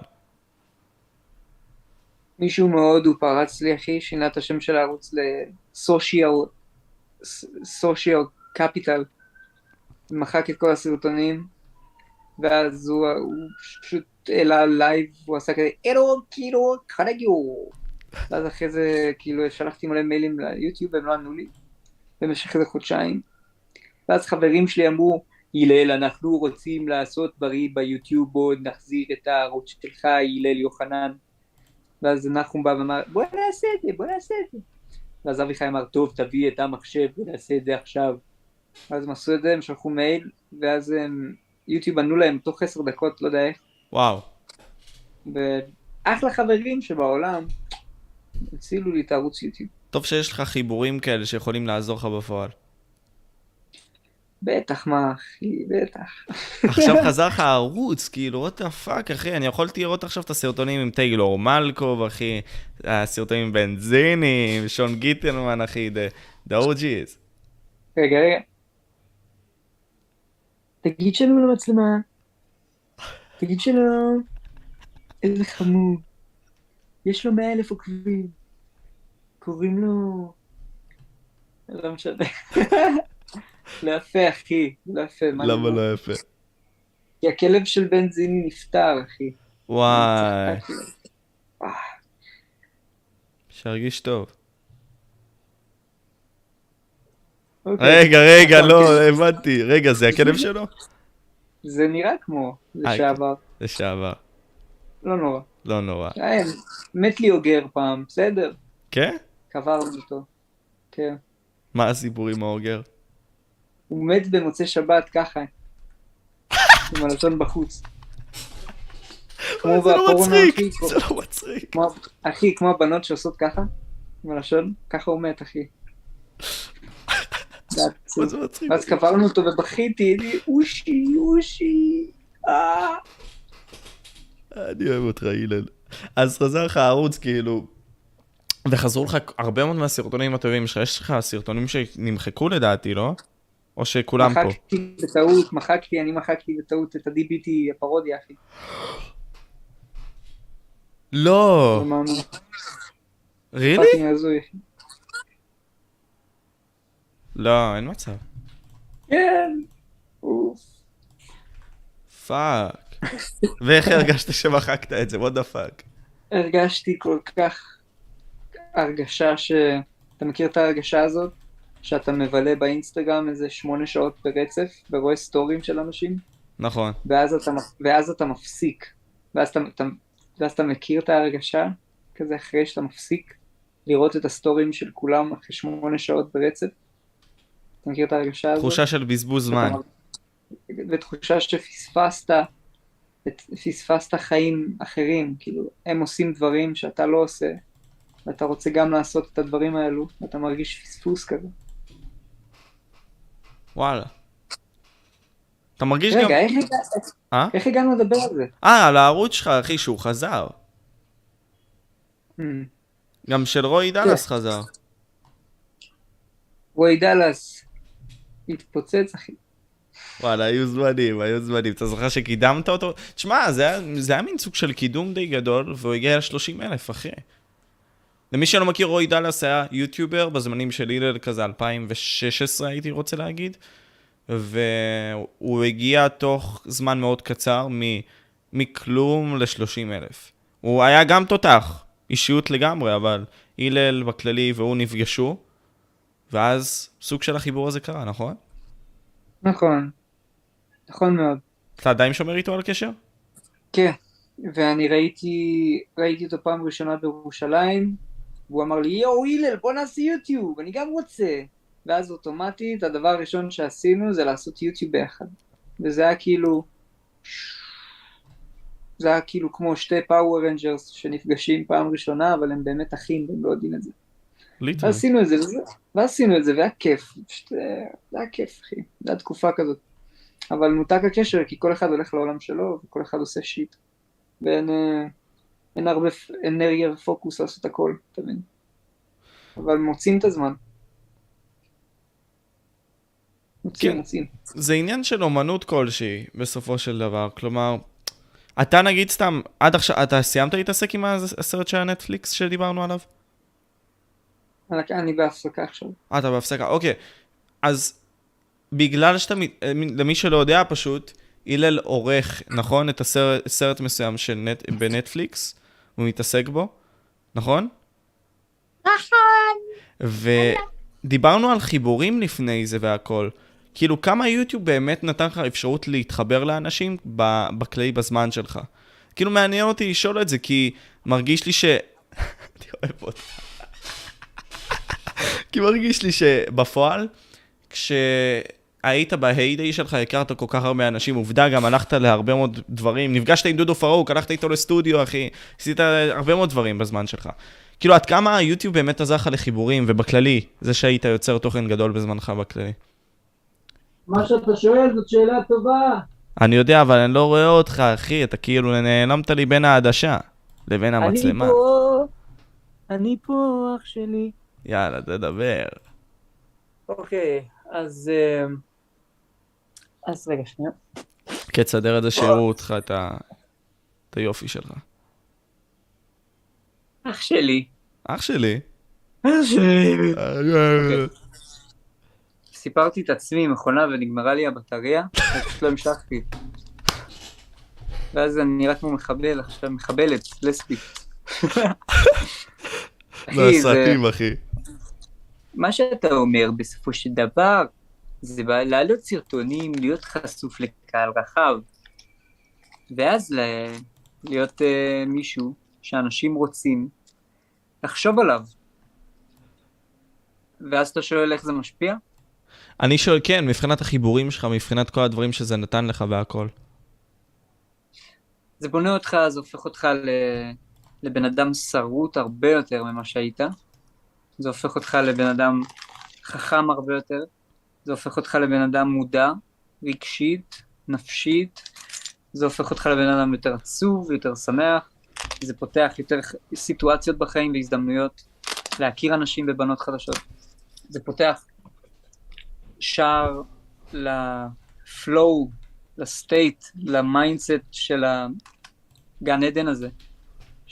מישהו מהודו פרץ לי, אחי, שינה את השם של הערוץ ל social, social capital. מחק את כל הסרטונים, ואז הוא, הוא פשוט העלה לייב, הוא עשה כזה, אירו, כאילו, חרגיו. ואז אחרי זה, כאילו, שלחתי מלא מיילים ליוטיוב, והם לא ענו לי, במשך איזה חודשיים. ואז חברים שלי אמרו, הלל, אנחנו רוצים לעשות בריא ביוטיוב, בוא נחזיר את הערוץ שלך, הלל יוחנן. ואז נחום בא ואמר, בוא נעשה את זה, בוא נעשה את זה. ואז אביחי אמר, טוב, תביא את המחשב ונעשה את זה עכשיו. אז הם עשו את זה, הם שלחו מייל, ואז הם, יוטיוב ענו להם תוך עשר דקות, לא יודע איך, וואו. ואחלה חברים שבעולם, הצילו לי את הערוץ יוטיוב. טוב שיש לך חיבורים כאלה שיכולים לעזור לך בפועל. בטח, מה, אחי, בטח. עכשיו חזר לך הערוץ, כאילו, what the fuck, אחי, אני יכולתי לראות עכשיו את הסרטונים עם טיילור מלקוב, אחי, הסרטונים עם בנזיני, עם שון גיטלמן, אחי, the OG's. רגע, רגע. תגיד שלום למצלמה. תגיד שלום. איזה חמוד. יש לו מאה אלף עוקבים. קוראים לו... לא משנה. לא יפה, אחי. לא יפה. מה למה לא יפה? כי הכלב של בנזיני נפטר, אחי. וואי, שירגיש טוב. אוקיי. רגע, רגע, נכון, לא. הבנתי. רגע, זה הכלב שלו? זה נראה כמו לשעבר. לשעבר. לא נורא. לא נורא. אה, מת לי אוגר פעם, בסדר. כן? קברנו אותו. כן. מה הסיפור עם האוגר? הוא מת במוצאי שבת ככה. עם הלשון בחוץ. כמו זה לא מצחיק, זה לא מצחיק. אחי, כמו הבנות שעושות ככה, עם הלשון, ככה הוא מת, אחי. זה עצוב. מה זה מצחיק? אז קברנו אותו ובכיתי, אושי, אושי, אה. אני אוהב אותך, הלל. אז חזר לך הערוץ, כאילו... וחזרו לך הרבה מאוד מהסרטונים הטובים שלך. יש לך סרטונים שנמחקו לדעתי, לא? או שכולם פה? מחקתי בטעות, מחקתי, אני מחקתי בטעות את ה-DBT הפרודיה, אחי. לא! אמרנו, רילי? פאקינג הזוי. אחי. לא, אין מצב. כן. אוף. fuck. ואיך הרגשת שמחקת את זה? what the fuck? הרגשתי כל כך הרגשה ש... אתה מכיר את ההרגשה הזאת? שאתה מבלה באינסטגרם איזה שמונה שעות ברצף ורואה סטוריז של אנשים? נכון. ואז אתה, ואז אתה מפסיק. ואז אתה, אתה, ואז אתה מכיר את ההרגשה, כזה אחרי שאתה מפסיק לראות את הסטורים של כולם אחרי שמונה שעות ברצף. אתה מכיר את ההרגשה הזאת? תחושה של בזבוז זמן. ותחושה שפספסת, פספסת חיים אחרים, כאילו, הם עושים דברים שאתה לא עושה, ואתה רוצה גם לעשות את הדברים האלו, ואתה מרגיש פספוס כזה. וואלה. אתה מרגיש רגע, גם... איך, הגע... אה? איך הגענו לדבר על זה? אה, על הערוץ שלך, אחי, שהוא חזר. Hmm. גם של רועי דאלאס חזר. רועי דאלאס התפוצץ, אחי. וואלה, היו זמנים, היו זמנים. אתה זוכר שקידמת אותו? תשמע, זה זה היה מין סוג של קידום די גדול, והוא הגיע ל-30 אלף, אחי. למי שלא מכיר, רועי דאלאס היה יוטיובר בזמנים של הלל כזה 2016, הייתי רוצה להגיד. והוא הגיע תוך זמן מאוד קצר מ, מכלום ל-30 אלף. הוא היה גם תותח, אישיות לגמרי, אבל הלל בכללי והוא נפגשו, ואז סוג של החיבור הזה קרה, נכון? נכון. נכון מאוד. אתה עדיין שומר איתו על קשר? כן. ואני ראיתי, ראיתי אותו פעם ראשונה בירושלים, והוא אמר לי, יואו, הלל, בוא נעשה יוטיוב, אני גם רוצה. ואז אוטומטית, הדבר הראשון שעשינו זה לעשות יוטיוב ביחד. וזה היה כאילו... זה היה כאילו כמו שתי Power Rangers שנפגשים פעם ראשונה, אבל הם באמת אחים והם לא יודעים את זה. literally. ועשינו את זה, ועשינו את זה, והיה כיף. פשוט, אה, זה היה כיף, אחי. זו הייתה תקופה כזאת. אבל נותק הקשר, כי כל אחד הולך לעולם שלו, וכל אחד עושה shit. ואין אה, אין הרבה אנרגיה ופוקוס לעשות הכל, אתה מבין? אבל מוצאים את הזמן. מוצאים, כן. מוצאים. זה עניין של אומנות כלשהי, בסופו של דבר. כלומר, אתה נגיד סתם, עד עכשיו, אתה סיימת להתעסק עם הסרט של הנטפליקס שדיברנו עליו? אני- בהפסקה עכשיו. אה, אתה בהפסקה, אוקיי. אז בגלל שאתה, אה, למי שלא יודע פשוט, הלל עורך, נכון? את הסרט סרט מסוים של נט, בנטפליקס, הוא מתעסק בו, נכון? נכון. ודיברנו על חיבורים לפני זה והכל. כאילו, כמה יוטיוב באמת נתן לך אפשרות להתחבר לאנשים בכלי בזמן שלך? כאילו, מעניין אותי לשאול את זה, כי מרגיש לי ש... אני אוהב אותך. כי מרגיש לי שבפועל, כשהיית בהיידיי שלך, הכרת כל כך הרבה אנשים, עובדה, גם הלכת להרבה מאוד דברים, נפגשת עם דודו פרוק, הלכת איתו לסטודיו, אחי, עשית הרבה מאוד דברים בזמן שלך. כאילו, עד כמה היוטיוב באמת עזר לך לחיבורים, ובכללי, זה שהיית יוצר תוכן גדול בזמנך בכללי. מה שאתה שואל זאת שאלה טובה. אני יודע, אבל אני לא רואה אותך, אחי, אתה כאילו נעלמת לי בין העדשה לבין המצלמה. אני פה, אני פה, אח שלי. יאללה, תדבר. אוקיי, אז... אה, אז רגע, שנייה. כן, תסדר את זה שיראו אותך, את ה- את היופי שלך. אח שלי. אח שלי. אח שלי. סיפרתי את עצמי עם מכונה ונגמרה לי הבטריה, פשוט לא המשכתי. ואז אני נראה כמו מחבל עכשיו, מחבלת, לסבית. אחי, זה... מהסרטים, אחי. מה שאתה אומר בסופו של דבר, זה להעלות סרטונים, להיות חשוף לקהל רחב, ואז ל- להיות uh, מישהו שאנשים רוצים לחשוב עליו. ואז אתה שואל איך זה משפיע? אני שואל, כן, מבחינת החיבורים שלך, מבחינת כל הדברים שזה נתן לך והכל. זה בונה אותך, זה הופך אותך ל... לבן אדם שרוט הרבה יותר ממה שהיית. זה הופך אותך לבן אדם חכם הרבה יותר. זה הופך אותך לבן אדם מודע, רגשית, נפשית. זה הופך אותך לבן אדם יותר עצוב, יותר שמח. זה פותח יותר סיטואציות בחיים והזדמנויות להכיר אנשים ובנות חדשות. זה פותח שער ל flow, ל state, ל mindset של הגן עדן הזה.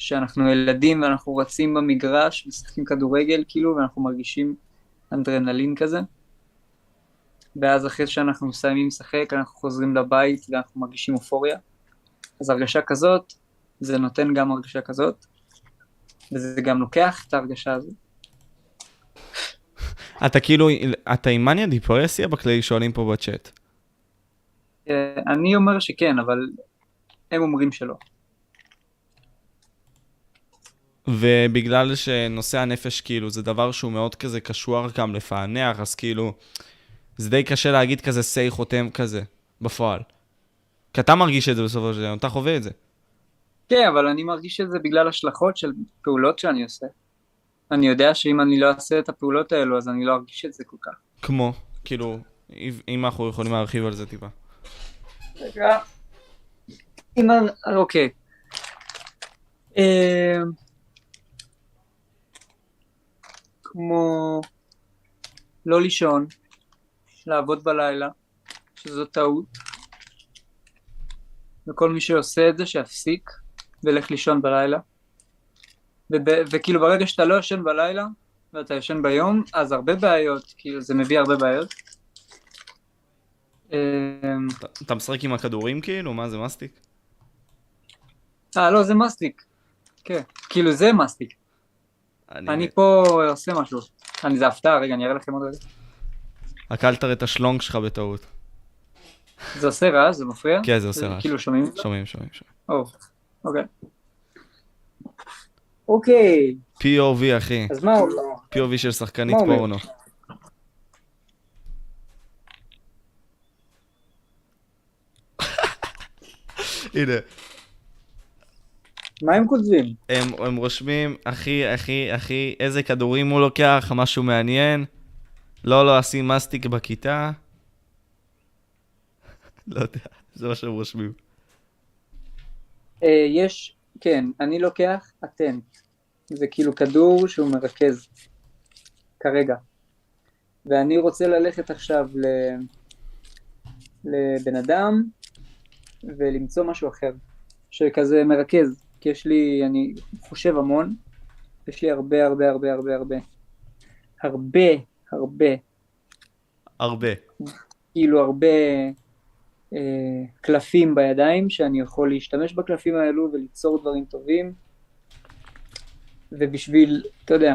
שאנחנו ילדים ואנחנו רצים במגרש, משחקים כדורגל כאילו, ואנחנו מרגישים אנדרנלין כזה. ואז אחרי שאנחנו מסיימים לשחק, אנחנו חוזרים לבית ואנחנו מרגישים אופוריה. אז הרגשה כזאת, זה נותן גם הרגשה כזאת, וזה גם לוקח את ההרגשה הזאת. אתה כאילו, אתה עם מניה דיפרסיה בכללי שואלים פה בצ'אט. אה, אני אומר שכן, אבל הם אומרים שלא. ובגלל שנושא הנפש, כאילו, זה דבר שהוא מאוד כזה קשוח גם לפענח, אז כאילו, זה די קשה להגיד כזה סיי חותם כזה, בפועל. כי אתה מרגיש את זה בסופו של דבר, אתה חווה את זה. כן, אבל אני מרגיש את זה בגלל השלכות של פעולות שאני עושה. אני יודע שאם אני לא אעשה את הפעולות האלו, אז אני לא ארגיש את זה כל כך. כמו, כאילו, אם אנחנו יכולים להרחיב על זה טיפה. רגע. אם... אוקיי. אה, כמו לא לישון, לעבוד בלילה, שזו טעות. וכל מי שעושה את זה, שיפסיק וילך לישון בלילה. וב- וכאילו ברגע שאתה לא ישן בלילה, ואתה ישן ביום, אז הרבה בעיות, כאילו זה מביא הרבה בעיות. אמ, אתה- אתה משחק עם הכדורים כאילו? מה זה מסטיק? אה, לא, זה מסטיק. כן, כאילו זה מסטיק. אני פה עושה משהו. אני זה הפתעה, רגע, אני אראה לכם עוד רגע. אכלת את השלונג שלך בטעות. זה עושה רעש? זה מפריע? כן, זה עושה רעש. כאילו שומעים? שומעים, שומעים, שומעים. או, אוקיי. אוקיי, POV, אחי. אז מה הוא... POV של שחקנית אומר? פורנו. הנה, מה הם כותבים? הם, הם רושמים, אחי, אחי, אחי, איזה כדורים הוא לוקח, משהו מעניין. לא, לא, אשים מסטיק בכיתה. לא יודע, זה מה שהם רושמים. אה, יש, כן, אני לוקח אטנט. זה כאילו כדור שהוא מרכז. כרגע. ואני רוצה ללכת עכשיו ל... לבן אדם ולמצוא משהו אחר. שכזה מרכז. כי יש לי, אני חושב המון. יש לי הרבה הרבה הרבה הרבה הרבה. הרבה הרבה הרבה. כאילו הרבה אה, קלפים בידיים שאני יכול להשתמש בקלפים האלו וליצור דברים טובים ובשביל, אתה יודע,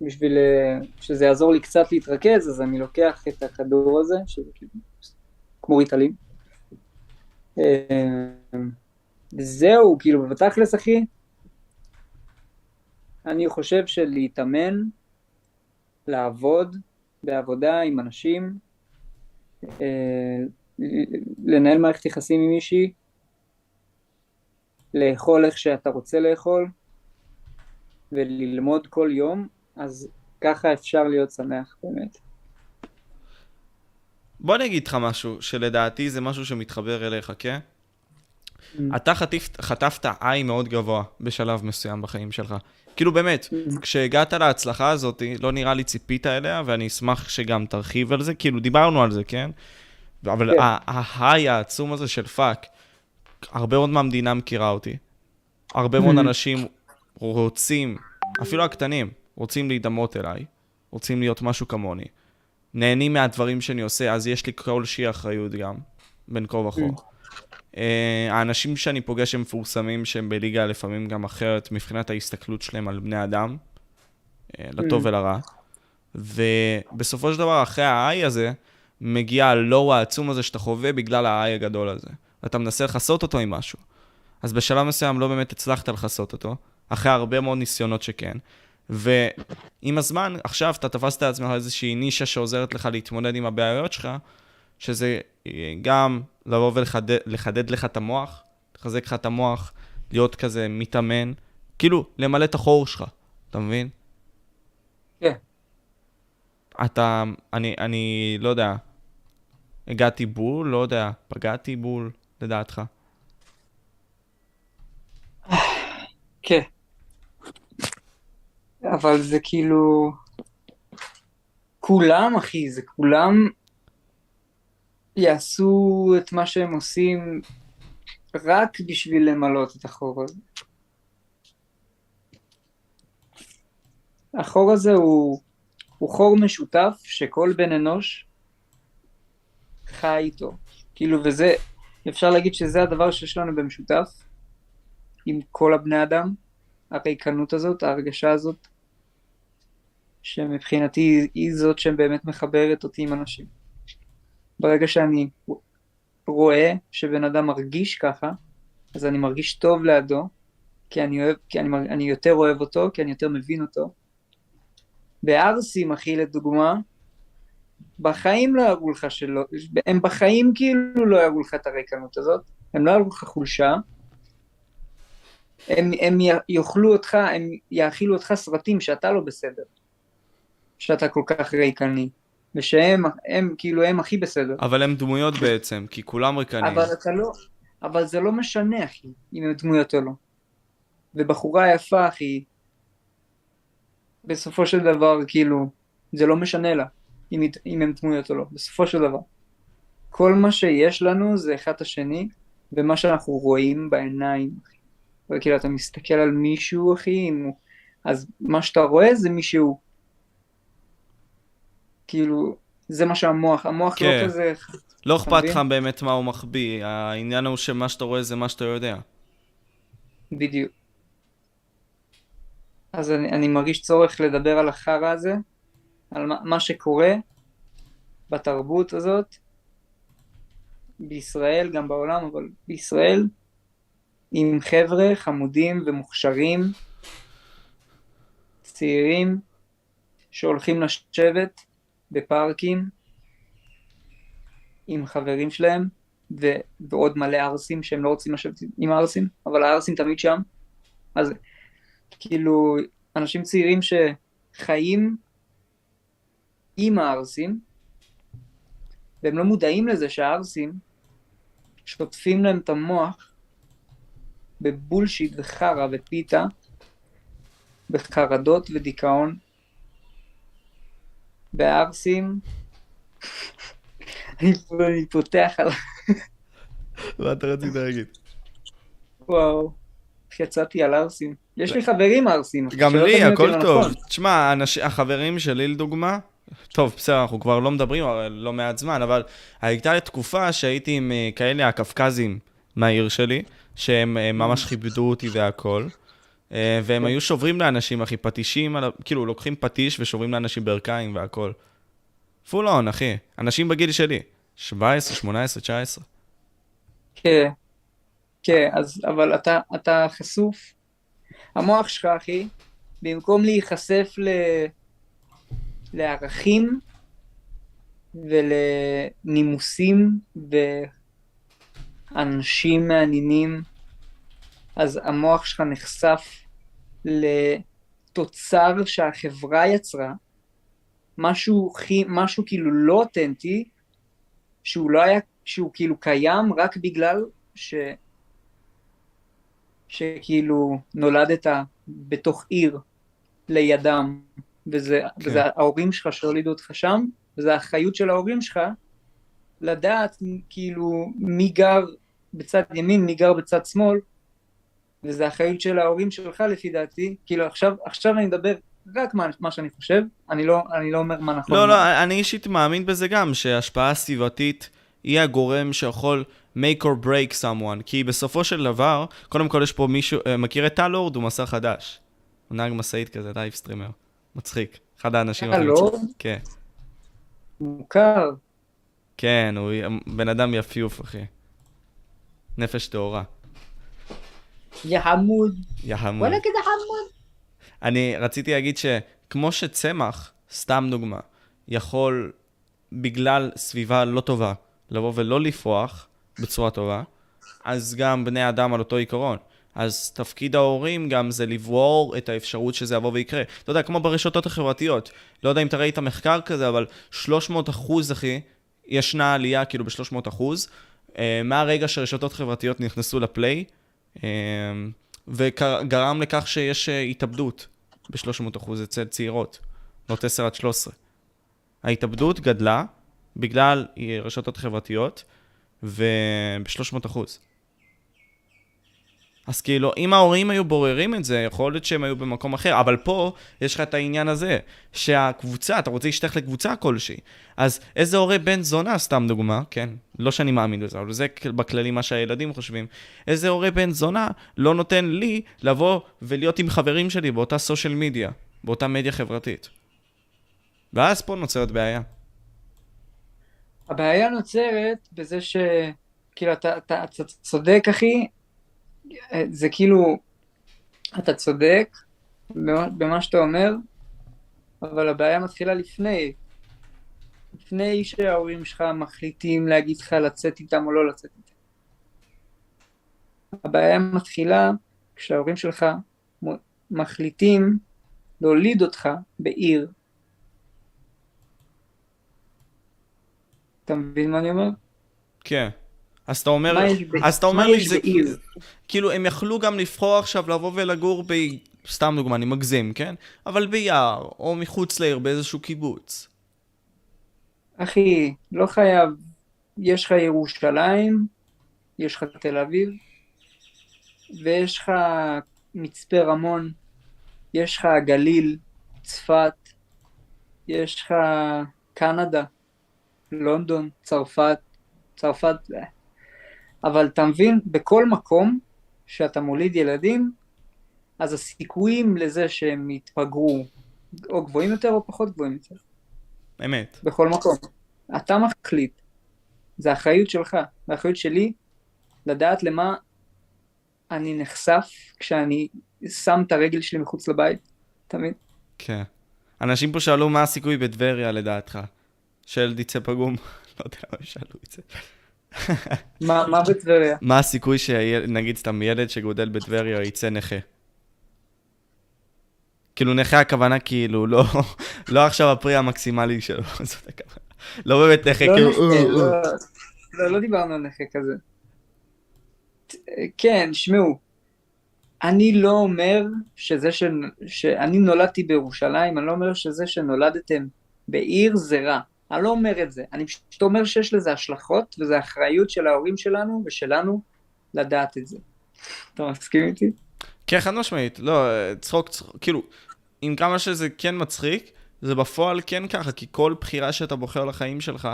בשביל אה, שזה יעזור לי קצת להתרכז אז אני לוקח את הכדור הזה שזה כאילו כמו ריטלין אה, זהו, כאילו בתכלס אחי אני חושב שלהתאמן לעבוד בעבודה עם אנשים, אה, לנהל מערכת יחסים עם מישהי, לאכול איך שאתה רוצה לאכול, וללמוד כל יום, אז ככה אפשר להיות שמח באמת. בוא אני אגיד לך משהו, שלדעתי זה משהו שמתחבר אליך, כן? אתה חטיפת, חטפת איי מאוד גבוה בשלב מסוים בחיים שלך. כאילו באמת, כשהגעת להצלחה הזאת, לא נראה לי ציפית אליה, ואני אשמח שגם תרחיב על זה, כאילו דיברנו על זה, כן? אבל כן. ה high העצום הזה של fuck, הרבה מאוד מהמדינה מכירה אותי. הרבה מאוד אנשים רוצים, אפילו הקטנים, רוצים להידמות אליי, רוצים להיות משהו כמוני. נהנים מהדברים שאני עושה, אז יש לי כלשהי אחריות גם, בין כה וכה. אה, האנשים שאני פוגש הם מפורסמים שהם בליגה לפעמים גם אחרת מבחינת ההסתכלות שלהם על בני אדם, אה, לטוב Mm. ולרע. ובסופו של דבר, אחרי ה-I הזה, מגיע הלואו העצום הזה שאתה חווה בגלל ה-I הגדול הזה. אתה מנסה לכסות אותו עם משהו. אז בשלב מסוים לא באמת הצלחת לכסות אותו, אחרי הרבה מאוד ניסיונות שכן. ועם הזמן, עכשיו אתה תפסת לעצמך איזושהי נישה שעוזרת לך להתמודד עם הבעיות שלך, שזה אה, גם לבוא ולחדד לחדד לך את המוח, לחזק לך את המוח, להיות כזה מתאמן, כאילו, למלא את החור שלך, אתה מבין? כן. אתה, אני, אני לא יודע, הגעתי בול, לא יודע, פגעתי בול, לדעתך. כן. אבל זה כאילו... כולם, אחי, זה כולם יעשו את מה שהם עושים רק בשביל למלות את החור הזה. החור הזה הוא, הוא חור משותף שכל בן אנוש חי איתו. כאילו, וזה, אפשר להגיד שזה הדבר שיש לנו במשותף עם כל הבני אדם, הריקנות הזאת, ההרגשה הזאת, שמבחינתי היא זאת שבאמת מחברת אותי עם אנשים. ברגע שאני רואה שבן אדם מרגיש ככה, אז אני מרגיש טוב לידו, כי אני אוהב, כי אני, אני יותר אוהב אותו, כי אני יותר מבין אותו. בערסים, אחי, לדוגמה, בחיים לא יראו לך שלא, הם בחיים כאילו לא יראו לך את הריקנות הזאת, הם לא יראו לך חולשה, הם, הם יאכלו אותך, הם יאכילו אותך סרטים שאתה לא בסדר, שאתה כל כך ריקני, ושהם הם, כאילו הם הכי בסדר. אבל הם דמויות בעצם, כי כולם ריקנים. אבל אתה לא, אבל זה לא משנה, אחי, אם הם דמויות או לא. ובחורה יפה, אחי, בסופו של דבר, כאילו, זה לא משנה לה אם, אם הם דמויות או לא, בסופו של דבר. כל מה שיש לנו זה אחד את השני, ומה שאנחנו רואים בעיניים, אחי. וכאילו, אתה מסתכל על מישהו, אחי, אם הוא... אז מה שאתה רואה זה מישהו. כאילו, זה מה שהמוח, המוח כן. לא כזה... לא אכפת? לך באמת מה הוא מחביא, העניין הוא שמה שאתה רואה זה מה שאתה יודע. בדיוק. אז אני, אני מרגיש צורך לדבר על החרא הזה, על מה, מה שקורה בתרבות הזאת, בישראל, גם בעולם, אבל בישראל, עם חבר'ה חמודים ומוכשרים, צעירים, שהולכים לשבת בפארקים עם חברים שלהם, ו- ועוד מלא ערסים שהם לא רוצים לשבת עם הערסים, אבל הערסים תמיד שם. אז כאילו, אנשים צעירים שחיים עם הערסים, והם לא מודעים לזה שהערסים שוטפים להם את המוח בבולשיט וחרא ופיתה, בחרדות ודיכאון. והערסים, אני אני פותח על... מה אתה רצית להגיד? וואו, איך יצאתי על ערסים. יש לי חברים ערסים. גם לי, הכל לא טוב. נכון. תשמע, החברים שלי לדוגמה, טוב, בסדר, אנחנו כבר לא מדברים לא מעט זמן, אבל הייתה תקופה שהייתי עם אה, כאלה הקווקזים מהעיר שלי, שהם אה, ממש כיבדו אותי והכל. אה, והם. היו שוברים לאנשים, אחי, פטישים, כאילו, לוקחים פטיש ושוברים לאנשים ברכיים והכל. פול און, אחי. אנשים בגיל שלי. 17, 18, 19. כן, כן, אז, אבל אתה, אתה חשוף. המוח שלך, אחי, במקום להיחשף ל... לערכים ולנימוסים ואנשים מעניינים, אז המוח שלך נחשף לתוצר שהחברה יצרה, משהו, משהו כאילו לא אותנטי, שהוא לא היה, שהוא כאילו קיים רק בגלל ש... שכאילו נולדת בתוך עיר לידם, וזה. כן. וזה ההורים שלך שהולידו אותך שם, וזה האחריות של ההורים שלך לדעת כאילו מי גר בצד ימין, מי גר בצד שמאל, וזה האחריות של ההורים שלך לפי דעתי, כאילו עכשיו, עכשיו אני מדבר רק מה, מה שאני חושב, אני לא, אני לא אומר מה נכון. לא, לא, אני אישית מאמין בזה גם, שהשפעה סביבתית היא הגורם שיכול make or break someone, כי בסופו של דבר, קודם כל יש פה מישהו, אה, מכיר את טל הוא מסע חדש. הוא נהג משאית כזה, live streamer. מצחיק. אחד האנשים טל? מצחיקים. כן. מוכר, כן, הוא בן אדם יפיוף, אחי. נפש טהורה. יא חמוד, יא חמוד. וואלה כזה חמוד. אני רציתי להגיד שכמו שצמח, סתם דוגמה, יכול בגלל סביבה לא טובה לבוא ולא לפרוח בצורה טובה, אז גם בני אדם על אותו עיקרון. אז תפקיד ההורים גם זה לברור את האפשרות שזה יבוא ויקרה. אתה יודע, כמו ברשתות החברתיות. לא יודע אם אתה ראית מחקר כזה, אבל 300 אחוז, אחי, ישנה עלייה כאילו ב-300 אחוז, אה, מהרגע שרשתות חברתיות נכנסו לפליי, וגרם לכך שיש אה, התאבדות ב-300 אחוז אצל צעירות, בנות 10 עד 13. ההתאבדות גדלה בגלל אה, רשתות חברתיות, וב-300 אחוז. אז כאילו, אם ההורים היו בוררים את זה, יכול להיות שהם היו במקום אחר, אבל פה יש לך את העניין הזה, שהקבוצה, אתה רוצה להשתייך לקבוצה כלשהי. אז איזה הורה בן זונה, סתם דוגמה, כן, לא שאני מאמין בזה, אבל זה בכללי מה שהילדים חושבים, איזה הורה בן זונה לא נותן לי לבוא ולהיות עם חברים שלי באותה סושיאל מדיה, באותה מדיה חברתית. ואז פה נוצרת בעיה. הבעיה נוצרת בזה כאילו, אתה, אתה, אתה צודק, אחי, זה כאילו, אתה צודק במה, במה שאתה אומר, אבל הבעיה מתחילה לפני. לפני שההורים שלך מחליטים להגיד לך לצאת איתם או לא לצאת איתם. הבעיה מתחילה כשההורים שלך מחליטים להוליד אותך בעיר. אתה מבין מה אני אומר? כן. אז אתה אומר, אז אתה אומר לי, זה? כאילו, הם יכלו גם לבחור עכשיו לבוא ולגור ב... סתם דוגמה, אני מגזים, כן? אבל ביער, או מחוץ לעיר, באיזשהו קיבוץ. אחי, לא חייב. יש לך ירושלים, יש לך תל אביב, ויש לך מצפה רמון, יש לך גליל, צפת, יש לך קנדה, לונדון, צרפת, צרפת, אה. אבל אתה מבין, בכל מקום שאתה מוליד ילדים, אז הסיכויים לזה שהם יתפגרו או גבוהים יותר או פחות גבוהים יותר. אמת. בכל מקום. אתה מחליט. זה אחריות שלך, זה אחריות שלי לדעת למה אני נחשף כשאני שם את הרגל שלי מחוץ לבית, אתה מבין? כן. אנשים פה שאלו מה הסיכוי בטבריה לדעתך. שילד יצא פגום. לא יודע למה הם שאלו את זה. מה, בטבריה? מה הסיכוי שנגיד סתם ילד שגודל בטבריה יצא נכה? כאילו נכה הכוונה כאילו לא, לא עכשיו הפרי המקסימלי שלו, זאת הכוונה. לא באמת נכה, לא כאילו... לא. לא, לא דיברנו על נכה כזה. כן, שמעו, אני לא אומר שזה ש... שאני נולדתי בירושלים, אני לא אומר שזה שנולדתם בעיר זה רע. אני לא אומר את זה. אני פשוט אומר שיש לזה השלכות, וזו אחריות של ההורים שלנו ושלנו לדעת את זה. אתה מסכים איתי? כן, חד משמעית. לא, צחוק, צחוק, כאילו, עם כמה שזה כן מצחיק, זה בפועל כן ככה, כי כל בחירה שאתה בוחר לחיים שלך,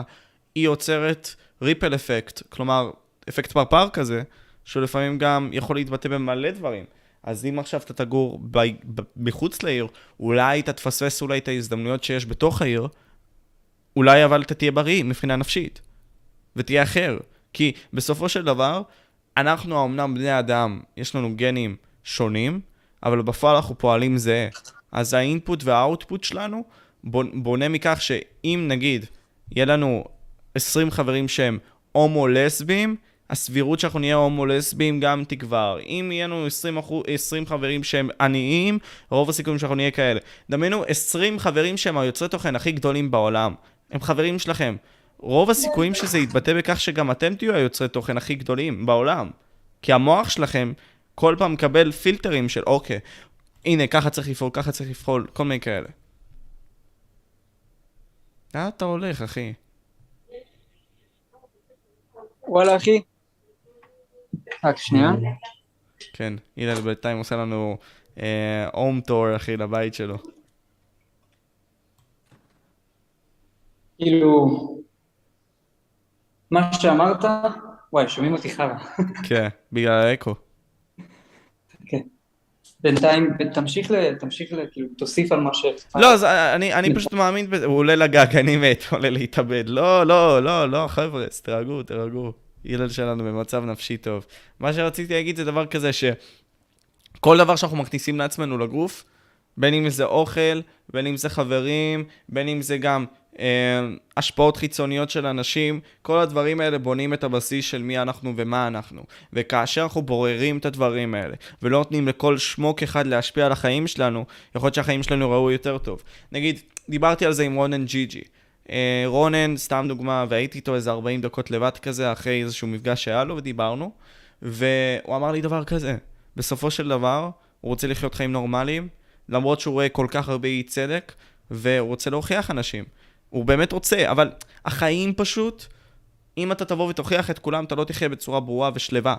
היא יוצרת ריפל אפקט, כלומר, אפקט פרפר כזה, שלפעמים גם יכול להתבטא במלא דברים. אז אם עכשיו אתה תגור ב- ב- מחוץ לעיר, אולי אתה תפספס אולי את ההזדמנויות שיש בתוך העיר, אולי אבל אתה תהיה בריא מבחינה נפשית, ותהיה אחר. כי בסופו של דבר, אנחנו האומנם בני אדם, יש לנו גנים שונים, אבל בפועל אנחנו פועלים זהה. אז האינפוט והאוטפוט שלנו בונ- בונה מכך שאם נגיד יהיה לנו 20 חברים שהם הומו-לסביים, הסבירות שאנחנו נהיה הומו-לסביים גם תגבר. אם יהיה לנו 20, אחו, 20 חברים שהם עניים, רוב הסיכויים שאנחנו נהיה כאלה. דמיינו 20 חברים שהם היוצרי תוכן הכי גדולים בעולם. הם חברים שלכם. רוב הסיכויים שזה יתבטא בכך שגם אתם תהיו היוצרי תוכן הכי גדולים בעולם. כי המוח שלכם כל פעם מקבל פילטרים של אוקיי, הנה, ככה צריך לפעול, ככה צריך לפעול, כל מיני כאלה. לאן אתה הולך, אחי? וואלה, אחי. רק שנייה. כן, הלל בינתיים עושה לנו הום טור, אחי, לבית שלו. כאילו, מה שאמרת, וואי, שומעים אותי חרא. כן, בגלל האקו. כן. בינתיים, תמשיך ל... תמשיך ל... כאילו, תוסיף על מה ש... לא, אז אני, אני פשוט מאמין בזה, הוא עולה לגג, אני מת, עולה להתאבד. לא, לא, לא, לא, חבר'ה, אז תירגעו, תירגעו. הלל שלנו במצב נפשי טוב. מה שרציתי להגיד זה דבר כזה שכל דבר שאנחנו מכניסים לעצמנו לגוף, בין אם זה אוכל, בין אם זה חברים, בין אם זה גם אה, השפעות חיצוניות של אנשים, כל הדברים האלה בונים את הבסיס של מי אנחנו ומה אנחנו. וכאשר אנחנו בוררים את הדברים האלה, ולא נותנים לכל שמוק אחד להשפיע על החיים שלנו, יכול להיות שהחיים שלנו ראו יותר טוב. נגיד, דיברתי על זה עם רונן ג'י ג'י. אה, רונן, סתם דוגמה, והייתי איתו איזה 40 דקות לבד כזה, אחרי איזשהו מפגש שהיה לו, ודיברנו, והוא אמר לי דבר כזה, בסופו של דבר, הוא רוצה לחיות חיים נורמליים, למרות שהוא רואה כל כך הרבה אי צדק, והוא רוצה להוכיח אנשים. הוא באמת רוצה, אבל החיים פשוט, אם אתה תבוא ותוכיח את כולם, אתה לא תחיה בצורה ברורה ושלווה.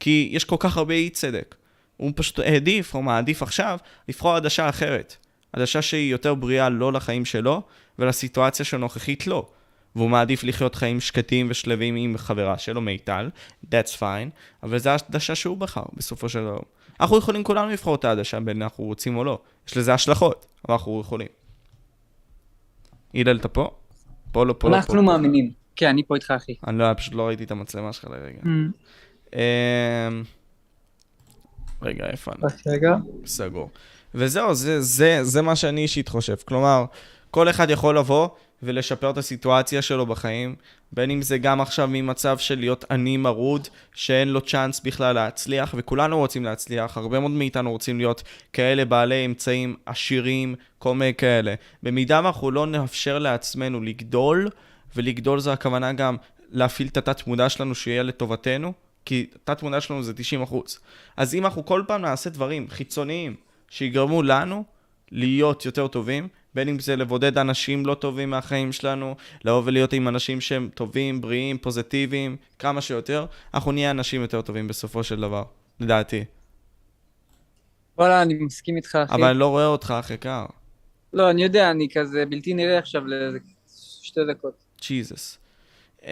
כי יש כל כך הרבה אי צדק. הוא פשוט העדיף, או מעדיף עכשיו, לבחור עדשה אחרת. עדשה שהיא יותר בריאה לא לחיים שלו, ולסיטואציה שנוכחית לא. והוא מעדיף לחיות חיים שקטים ושלווים עם חברה שלו, מיטל, that's fine, אבל זו העדשה שהוא בחר, בסופו של דבר. אנחנו יכולים כולנו לבחור את העדשה בין אנחנו רוצים או לא. יש לזה השלכות, אבל אנחנו יכולים. הלל, אתה פה? פה לא, פה לא, פה. אנחנו מאמינים. כן, אני פה איתך, אחי. אני לא, פשוט לא ראיתי את המצלמה שלך לרגע. Mm. אמ, רגע, איפה אני? רגע. סגור. וזהו, זה, זה, זה מה שאני אישית חושב. כלומר, כל אחד יכול לבוא ולשפר את הסיטואציה שלו בחיים, בין אם זה גם עכשיו ממצב של להיות עני מרוד, שאין לו צ'אנס בכלל להצליח, וכולנו רוצים להצליח, הרבה מאוד מאיתנו רוצים להיות כאלה בעלי אמצעים עשירים, כל מיני כאלה. במידה ואנחנו לא נאפשר לעצמנו לגדול, ולגדול זו הכוונה גם להפעיל את התת מודע שלנו שיהיה לטובתנו, כי תת מודע שלנו זה 90%. אז אם אנחנו כל פעם נעשה דברים חיצוניים שיגרמו לנו להיות יותר טובים, בין אם זה לבודד אנשים לא טובים מהחיים שלנו, לבוא ולהיות עם אנשים שהם טובים, בריאים, פוזיטיביים, כמה שיותר, אנחנו נהיה אנשים יותר טובים בסופו של דבר, לדעתי. וואלה, אני מסכים איתך, אחי. אבל אני לא רואה אותך, אחי קר. לא, אני יודע, אני כזה בלתי נראה עכשיו לאיזה שתי דקות. ג'יזוס. אמ,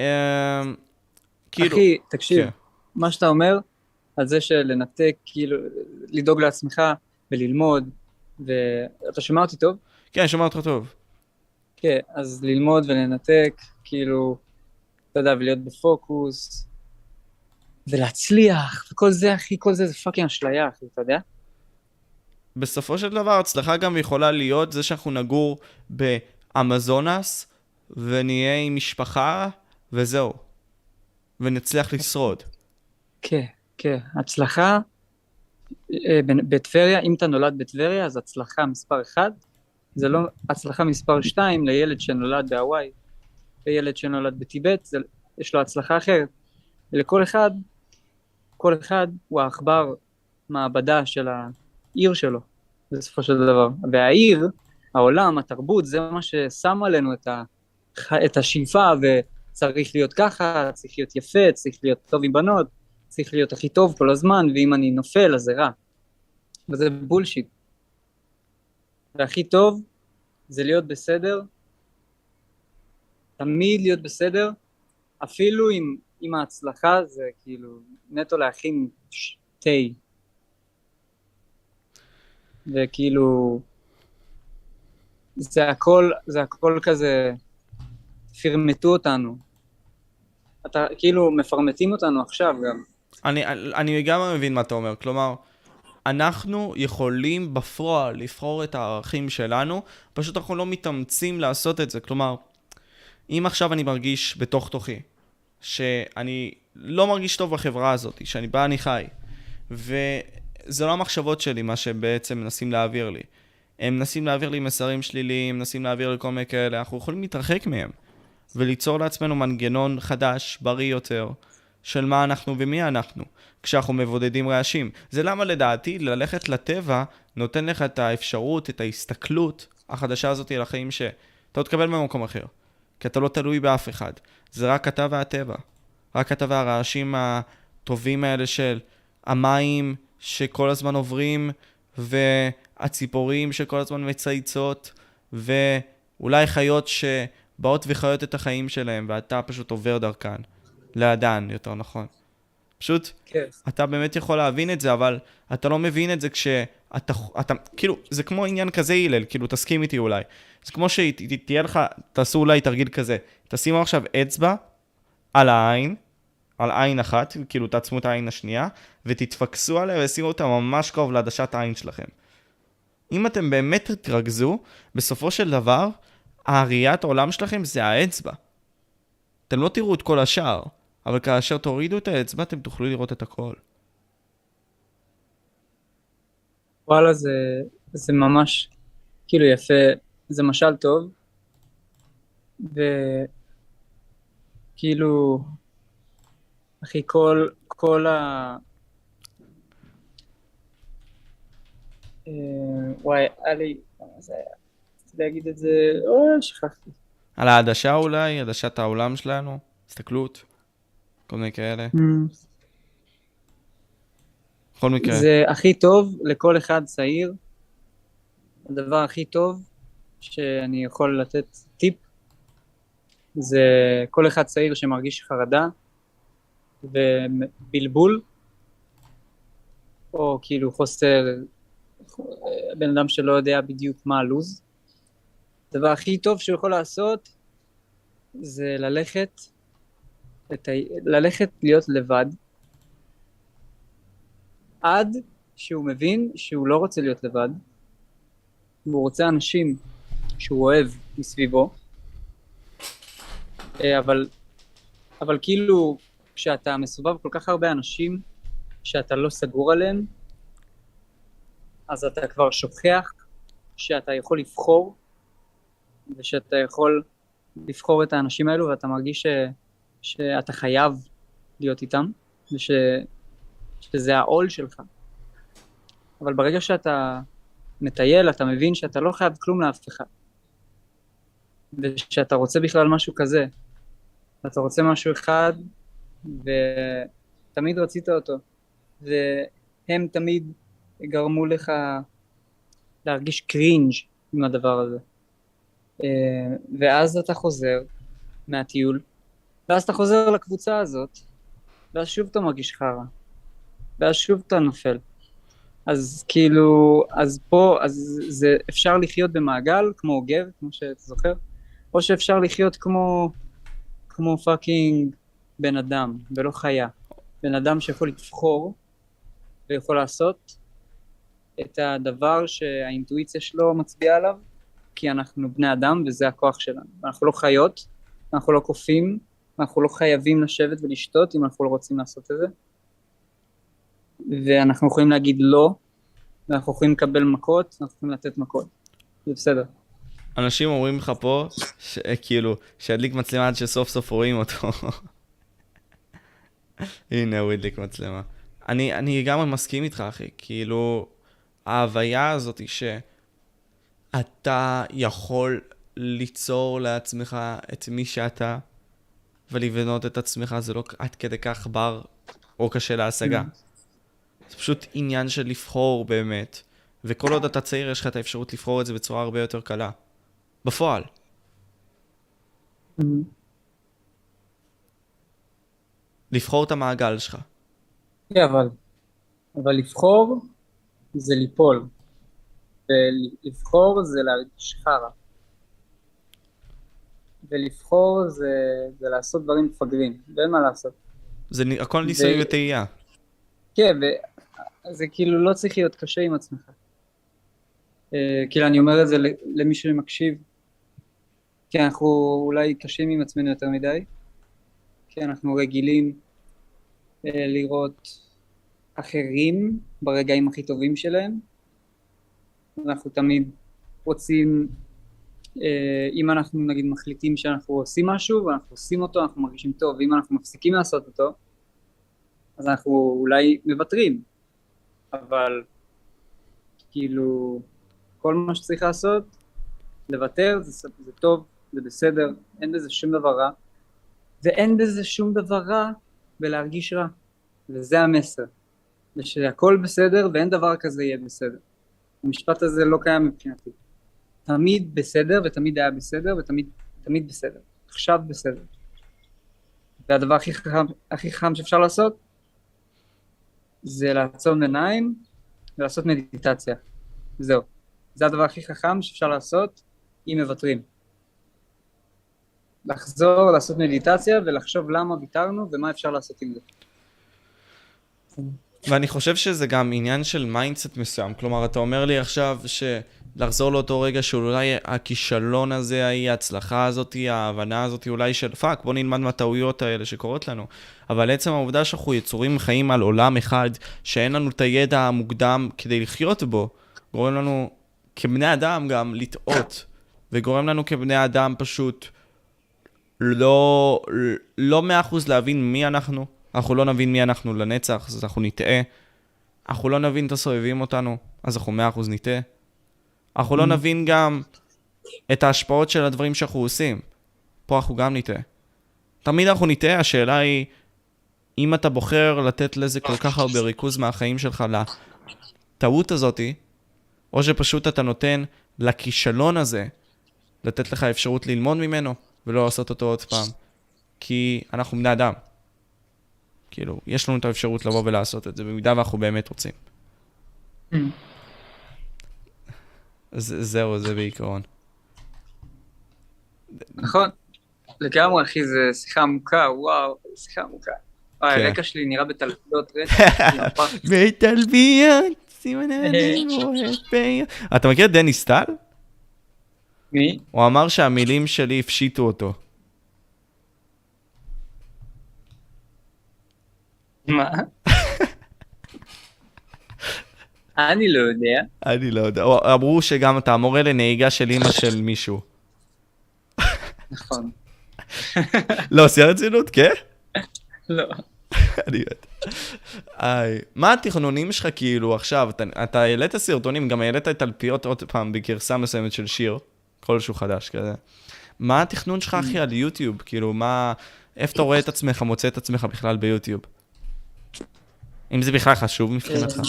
כאילו... אחי, תקשיב, כן. מה שאתה אומר על זה שלנתק, כאילו, לדאוג לעצמך וללמוד, ואתה שומע אותי טוב? כן, שומע אותך טוב. כן, אז ללמוד ולנתק, כאילו, אתה יודע, ולהיות בפוקוס, ולהצליח, וכל זה, אחי, כל זה זה fucking אשליה, אחי, אתה יודע? בסופו של דבר, הצלחה גם יכולה להיות זה שאנחנו נגור באמזונס, ונהיה עם משפחה, וזהו. ונצליח לשרוד. כן, כן. הצלחה אה, בטבריה, אם אתה נולד בטבריה, אז הצלחה מספר אחד, זה לא הצלחה מספר שתיים לילד שנולד בהוואי, לילד שנולד בטיבט, זה, יש לו הצלחה אחרת. ולכל אחד, כל אחד הוא העכבר מעבדה של העיר שלו, בסופו של דבר. והעיר, העולם, התרבות, זה מה ששם עלינו את, ה, את השאיפה, וצריך להיות ככה, צריך להיות יפה, צריך להיות טוב עם בנות, צריך להיות הכי טוב כל הזמן, ואם אני נופל אז זה רע. וזה בולשיט. והכי טוב זה להיות בסדר, תמיד להיות בסדר, אפילו אם, אם ההצלחה זה כאילו נטו להכין תה. וכאילו, זה הכל, זה הכל כזה, פרמטו אותנו. אתה, כאילו, מפרמטים אותנו עכשיו גם. אני, אני גם מבין מה אתה אומר, כלומר, אנחנו יכולים בפועל לבחור את הערכים שלנו, פשוט אנחנו לא מתאמצים לעשות את זה. כלומר, אם עכשיו אני מרגיש בתוך תוכי, שאני לא מרגיש טוב בחברה הזאת, שאני בה אני חי, וזה לא המחשבות שלי, מה שבעצם מנסים להעביר לי. הם מנסים להעביר לי מסרים שליליים, מנסים להעביר לי כל מיני כאלה, אנחנו יכולים להתרחק מהם, וליצור לעצמנו מנגנון חדש, בריא יותר, של מה אנחנו ומי אנחנו, כשאנחנו מבודדים רעשים. זה למה לדעתי ללכת לטבע נותן לך את האפשרות, את ההסתכלות החדשה הזאת על החיים שאתה לא תקבל במקום אחר. כי אתה לא תלוי באף אחד. זה רק אתה והטבע. רק אתה והרעשים הטובים האלה של המים שכל הזמן עוברים, והציפורים שכל הזמן מצייצות, ואולי חיות שבאות וחיות את החיים שלהם, ואתה פשוט עובר דרכן. לידן, יותר נכון. פשוט, כן. אתה באמת יכול להבין את זה, אבל אתה לא מבין את זה כשאתה, אתה, כאילו, זה כמו עניין כזה, הלל, כאילו, תסכים איתי אולי. זה כמו שתהיה לך, תעשו אולי תרגיל כזה, תשימו עכשיו אצבע על העין, על עין אחת, כאילו תעצמו את העין השנייה, ותתפקסו עליה ושימו אותה ממש קרוב לעדשת העין שלכם. אם אתם באמת תתרכזו, בסופו של דבר, הראיית העולם שלכם זה האצבע. אתם לא תראו את כל השאר, אבל כאשר תורידו את האצבע, אתם תוכלו לראות את הכל. וואלה, זה, זה ממש כאילו יפה, זה משל טוב, וכאילו, אחי, כל, כל ה... אה, וואי, היה לי, מה זה היה? רציתי להגיד את זה, אוי, שכחתי. על העדשה אולי, עדשת העולם שלנו, הסתכלות, כל מיני כאלה. בכל מקרה. זה הכי טוב לכל אחד צעיר, הדבר הכי טוב שאני יכול לתת טיפ, זה כל אחד צעיר שמרגיש חרדה ובלבול, או כאילו חוסר, בן אדם שלא יודע בדיוק מה הלו"ז. הדבר הכי טוב שהוא יכול לעשות זה ללכת את ה... ללכת להיות לבד, עד שהוא מבין שהוא לא רוצה להיות לבד, והוא רוצה אנשים שהוא אוהב מסביבו, אה, אבל, אבל כאילו כשאתה מסובב כל כך הרבה אנשים שאתה לא סגור עליהם, אז אתה כבר שוכח שאתה יכול לבחור, ושאתה יכול לבחור את האנשים האלו ואתה מרגיש ש, שאתה חייב להיות איתם, וש, שזה העול שלך. אבל ברגע שאתה מטייל, אתה מבין שאתה לא חייב כלום לאף אחד. ושאתה רוצה בכלל משהו כזה. אתה רוצה משהו אחד, ותמיד רצית אותו. והם תמיד גרמו לך להרגיש קרינג' עם הדבר הזה. אה, ואז אתה חוזר מהטיול, ואז אתה חוזר לקבוצה הזאת, ואז שוב אתה מרגיש חרא, ואז שוב אתה נופל. אז כאילו, אז פה, אז זה אפשר לחיות במעגל, כמו גב, כמו שאתה זוכר, או שאפשר לחיות כמו, כמו פאקינג בן אדם, ולא חיה. בן אדם שיכול לבחור, ויכול לעשות את הדבר שהאינטואיציה שלו מצביעה עליו, כי אנחנו בני אדם וזה הכוח שלנו. אנחנו לא חיות, אנחנו לא קופים, אנחנו לא חייבים לשבת ולשתות אם אנחנו לא רוצים לעשות את זה. ואנחנו יכולים להגיד לא, ואנחנו יכולים לקבל מכות, ואנחנו יכולים לתת מכות. זה בסדר. אנשים אומרים לך פה, ש- כאילו, שידליק מצלמה עד שסוף סוף רואים אותו. הנה, הוא הדליק מצלמה. אני, אני גם מסכים איתך, אחי. כאילו, ההוויה הזאת היא שאתה יכול ליצור לעצמך את מי שאתה, ולבנות את עצמך, זה לא עד כדי כך בר או קשה להשגה. זה פשוט עניין של לבחור באמת. וכל עוד אתה צעיר, יש לך את האפשרות לבחור את זה בצורה הרבה יותר קלה. בפועל. לבחור את המעגל שלך. כן, אבל, אבל לבחור זה ליפול, ולבחור זה להרגיש חרא, ולבחור זה, זה לעשות דברים מפגרים, ואין מה לעשות. זה הכל ניסוי ו- וטעייה. כן, וזה כאילו לא צריך להיות קשה עם עצמך. אה, כאילו אני אומר את זה למי שמקשיב, כי אנחנו אולי קשים עם עצמנו יותר מדי, כי אנחנו רגילים אה, לראות אחרים ברגעים הכי טובים שלהם. אנחנו תמיד רוצים, אם אנחנו נגיד מחליטים שאנחנו עושים משהו ואנחנו עושים אותו, אנחנו מרגישים טוב, ואם אנחנו מפסיקים לעשות אותו, אז אנחנו אולי מוותרים, אבל כאילו כל מה שצריך לעשות, לוותר, זה, זה טוב, זה בסדר, אין בזה שום דבר רע, ואין בזה שום דבר רע בלהרגיש רע, וזה המסר, ושהכל בסדר ואין דבר כזה יהיה בסדר. המשפט הזה לא קיים מבחינתי. תמיד בסדר ותמיד היה בסדר ותמיד תמיד בסדר. עכשיו בסדר. והדבר הכי חכם, הכי חכם שאפשר לעשות זה לעצום עיניים ולעשות מדיטציה. זהו. זה הדבר הכי חכם שאפשר לעשות אם מוותרים. לחזור, לעשות מדיטציה ולחשוב למה ויתרנו ומה אפשר לעשות עם זה. ואני חושב שזה גם עניין של mindset מסוים. כלומר, אתה אומר לי עכשיו שלחזור לאותו רגע שאולי הכישלון הזה, ההיא, ההצלחה הזאת, ההבנה הזאת, אולי של fuck, בוא נלמד מהטעויות האלה שקורות לנו. אבל עצם העובדה שאנחנו יצורים חיים על עולם אחד, שאין לנו את הידע המוקדם כדי לחיות בו, גורם לנו כבני אדם גם לטעות, וגורם לנו כבני אדם פשוט לא, לא מאה אחוז להבין מי אנחנו. אנחנו לא נבין מי אנחנו לנצח, אז אנחנו נטעה. אנחנו לא נבין את הסובבים אותנו, אז אנחנו מאה אחוז נטעה. אנחנו לא נבין גם את ההשפעות של הדברים שאנחנו עושים. פה אנחנו גם נטעה. תמיד אנחנו נטעה, השאלה היא, אם אתה בוחר לתת לזה כל כך הרבה ריכוז מהחיים שלך לטעות הזאתי, או שפשוט אתה נותן לכישלון הזה לתת לך אפשרות ללמוד ממנו, ולא לעשות אותו עוד פעם. כי אנחנו בני אדם. כאילו, יש לנו את האפשרות לבוא ולעשות את זה, במידה ואנחנו באמת רוצים. זהו, זה בעיקרון. נכון. לגמרי, אחי, זה שיחה עמוקה, וואו, שיחה עמוקה. וואי, כן. הרקע שלי נראה בתלפיות רצח, מהפך. בתלביות, סימני אני רואה פיה. אתה מכיר את דני סטל? מי? הוא אמר שהמילים שלי הפשיטו אותו. מה? אני לא יודע. אני לא יודע. אמרו שגם אתה המורה לנהיגה של אימא של מישהו. נכון. לא, שיא הרצינות, כן? לא. אני יודע. מה התכנונים שלך כאילו עכשיו? אתה, אתה העלית סרטונים, גם העלית את תלפיות עוד פעם בגרסה מסוימת של שיר, כלשהו חדש כזה. מה התכנון שלך, אחי, על יוטיוב? כאילו, מה... איפה אתה רואה את עצמך, מוצא את עצמך בכלל ביוטיוב? אם זה בכלל חשוב מבחינתך.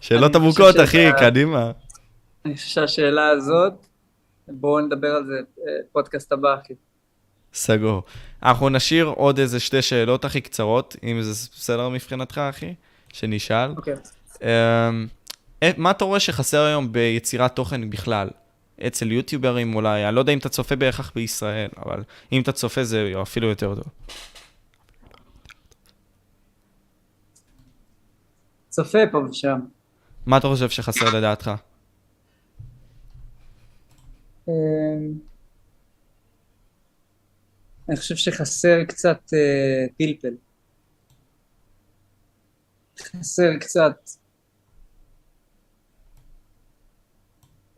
שאלות עמוקות, אחי, קדימה. אני חושב שהשאלה הזאת, בואו נדבר על זה אה, פודקאסט הבא, אחי. סגור. אנחנו נשאיר עוד איזה שתי שאלות הכי קצרות, אם זה בסדר מבחינתך, אחי, שנשאל. אוקיי. אמ, אה, מה אתה רואה שחסר היום ביצירת תוכן בכלל? אצל יוטיוברים אולי, אני לא יודע אם אתה צופה בהכרח בישראל, אבל אם אתה צופה זה אפילו יותר טוב. צופה פה ושם. מה אתה חושב שחסר לדעתך? אמ, אני חושב שחסר קצת אה, פלפל. חסר קצת...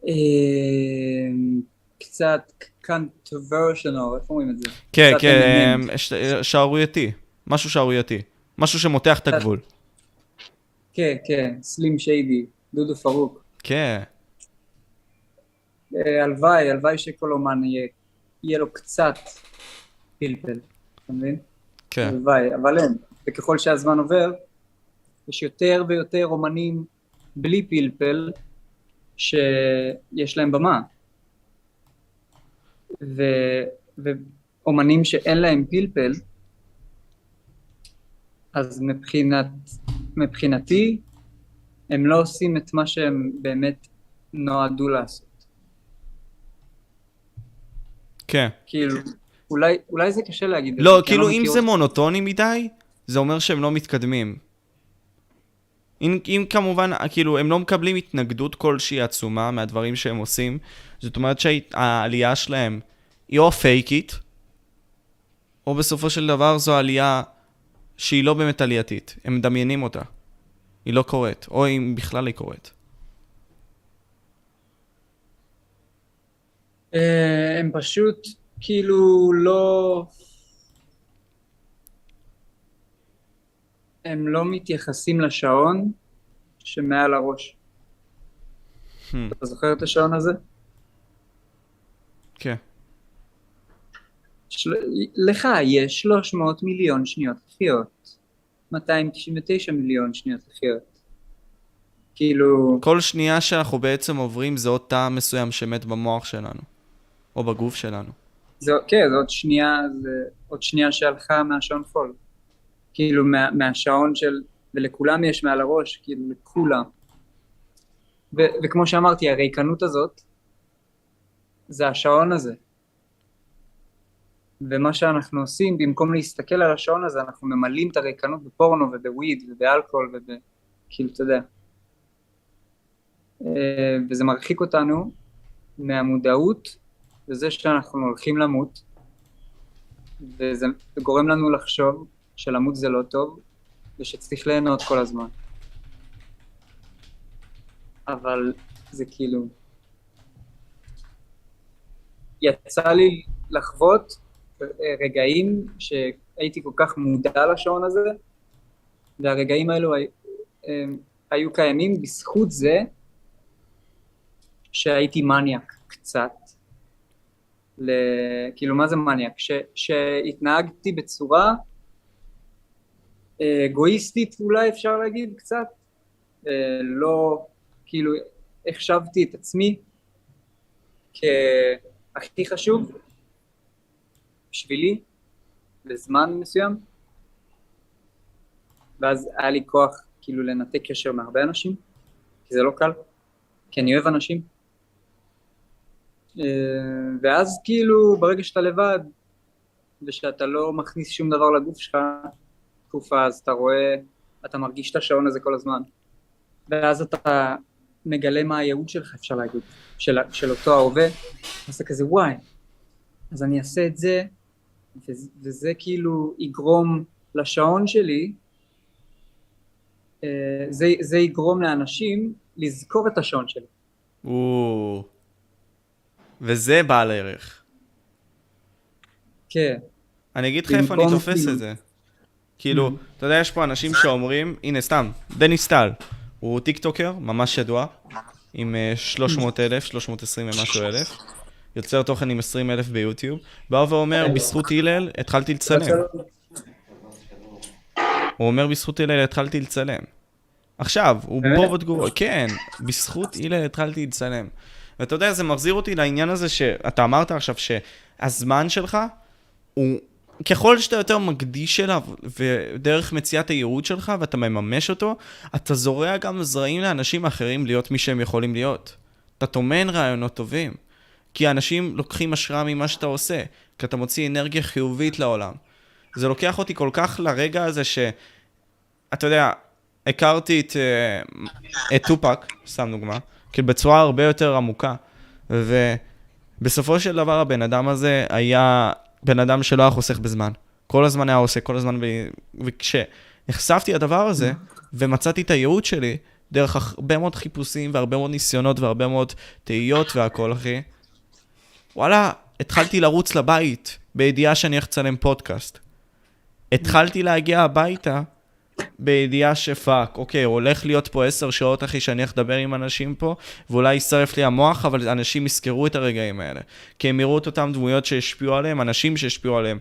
אמ, קצת controversial, איך אומרים את זה? כן, כן. אמ, שערורייתי. משהו שערורייתי. משהו שמותח את הגבול. כן, כן, סלים שיידי, דודו פרוק. כן, אה, הלוואי, הלוואי שכל אומן יהיה, יהיה לו קצת פלפל, אתה מבין? כן. הלוואי, אבל אין. וככל שהזמן עובר, יש יותר ויותר אומנים בלי פלפל שיש להם במה. ו... ואומנים שאין להם פלפל, אז מבחינת, מבחינתי, הם לא עושים את מה שהם באמת נועדו לעשות. כן. כאילו, אולי, אולי זה קשה להגיד. לא, זה, כאילו אם מכיר זה. מונוטוני מדי, זה אומר שהם לא מתקדמים. אם, אם כמובן, כאילו, הם לא מקבלים התנגדות כלשהי עצומה מהדברים שהם עושים, זאת אומרת שהעלייה שלהם היא או פייקית, או בסופו של דבר זו עלייה שהיא לא באמת עלייתית. הם מדמיינים אותה. היא לא קורית, או אם בכלל היא קורית. אה, הם פשוט כאילו לא... הם לא מתייחסים לשעון שמעל הראש. Hmm, אתה זוכר את השעון הזה? כן. של... לך יש 300 מיליון שניות לחיות. 299 מיליון שניות לחיות. כאילו... כל שנייה שאנחנו בעצם עוברים זה עוד טעם מסוים שמת במוח שלנו, או בגוף שלנו. זה, כן, זה עוד שנייה, זה עוד שנייה שהלכה מהשעון חול. כאילו מה, מהשעון של, ולכולם יש מעל הראש, כאילו לכולם. ו, וכמו שאמרתי, הריקנות הזאת, זה השעון הזה. ומה שאנחנו עושים, במקום להסתכל על השעון הזה, אנחנו ממלאים את הריקנות בפורנו ובוויד ובאלכוהול וב... כאילו, אתה יודע. אה, וזה מרחיק אותנו מהמודעות לזה שאנחנו הולכים למות, וזה גורם לנו לחשוב שלמות זה לא טוב, ושצריך ליהנות כל הזמן. אבל זה כאילו... יצא לי לחוות רגעים שהייתי כל כך מודע לשעון הזה, והרגעים האלו היו קיימים בזכות זה שהייתי מניאק קצת. ל... כאילו, מה זה מניאק? ש... שהתנהגתי בצורה אה, אגואיסטית אולי אפשר להגיד קצת, אה, לא, כאילו, החשבתי את עצמי כהכי חשוב בשבילי, לזמן מסוים, ואז היה לי כוח כאילו לנתק קשר מהרבה אנשים, כי זה לא קל, כי אני אוהב אנשים. אה, ואז כאילו ברגע שאתה לבד ושאתה לא מכניס שום דבר לגוף שלך תקופה אז אתה רואה, אתה מרגיש את השעון הזה כל הזמן. ואז אתה מגלה מה הייעוד שלך אפשר להגיד, של, של אותו ההווה, אז אתה כזה וואי, אז אני אעשה את זה וזה, וזה כאילו יגרום לשעון שלי, אה, זה, זה יגרום לאנשים לזכור את השעון שלי. או... וזה בעל ערך. כן. אני אגיד לך איפה אני תופס כאילו- את זה. כאילו, Mm. אתה יודע, יש פה אנשים שאומרים, הנה סתם, דניס טל, הוא טיקטוקר, ממש ידוע, עם אה, 300 אלף, 320 ומשהו אלף, יוצר תוכן עם 20 אלף ביוטיוב, בא ואומר, בזכות הלל התחלתי לצלם. הוא אומר, בזכות הלל התחלתי לצלם. עכשיו, הוא? פה בתגובות, כן, בזכות הלל התחלתי לצלם. ואתה יודע, זה מחזיר אותי לעניין הזה שאתה אמרת עכשיו שהזמן שלך הוא, ככל שאתה יותר מקדיש אליו ודרך מציאת הייעוד שלך ואתה מממש אותו, אתה זורע גם זרעים לאנשים אחרים להיות מי שהם יכולים להיות. אתה טומן רעיונות טובים. כי אנשים לוקחים השראה ממה שאתה עושה, כי אתה מוציא אנרגיה חיובית לעולם. זה לוקח אותי כל כך לרגע הזה ש... אתה יודע, הכרתי את, אה, את טופק, סתם דוגמה, כאילו בצורה הרבה יותר עמוקה. ובסופו של דבר הבן אדם הזה היה בן אדם שלא היה חוסך בזמן. כל הזמן היה עושה, כל הזמן, ב... וכשנחשפתי לדבר הזה, ומצאתי את הייעוד שלי, דרך הרבה מאוד חיפושים והרבה מאוד ניסיונות והרבה מאוד תהיות והכל, אחי, וואלה, התחלתי לרוץ לבית בידיעה שאני הולך לצלם פודקאסט. התחלתי להגיע הביתה בידיעה שפאק, אוקיי, הולך להיות פה עשר שעות, אחי, שאני הולך לדבר עם אנשים פה, ואולי יישרף לי המוח, אבל אנשים יזכרו את הרגעים האלה. כי הם יראו את אותם דמויות שהשפיעו עליהם, אנשים שהשפיעו עליהם.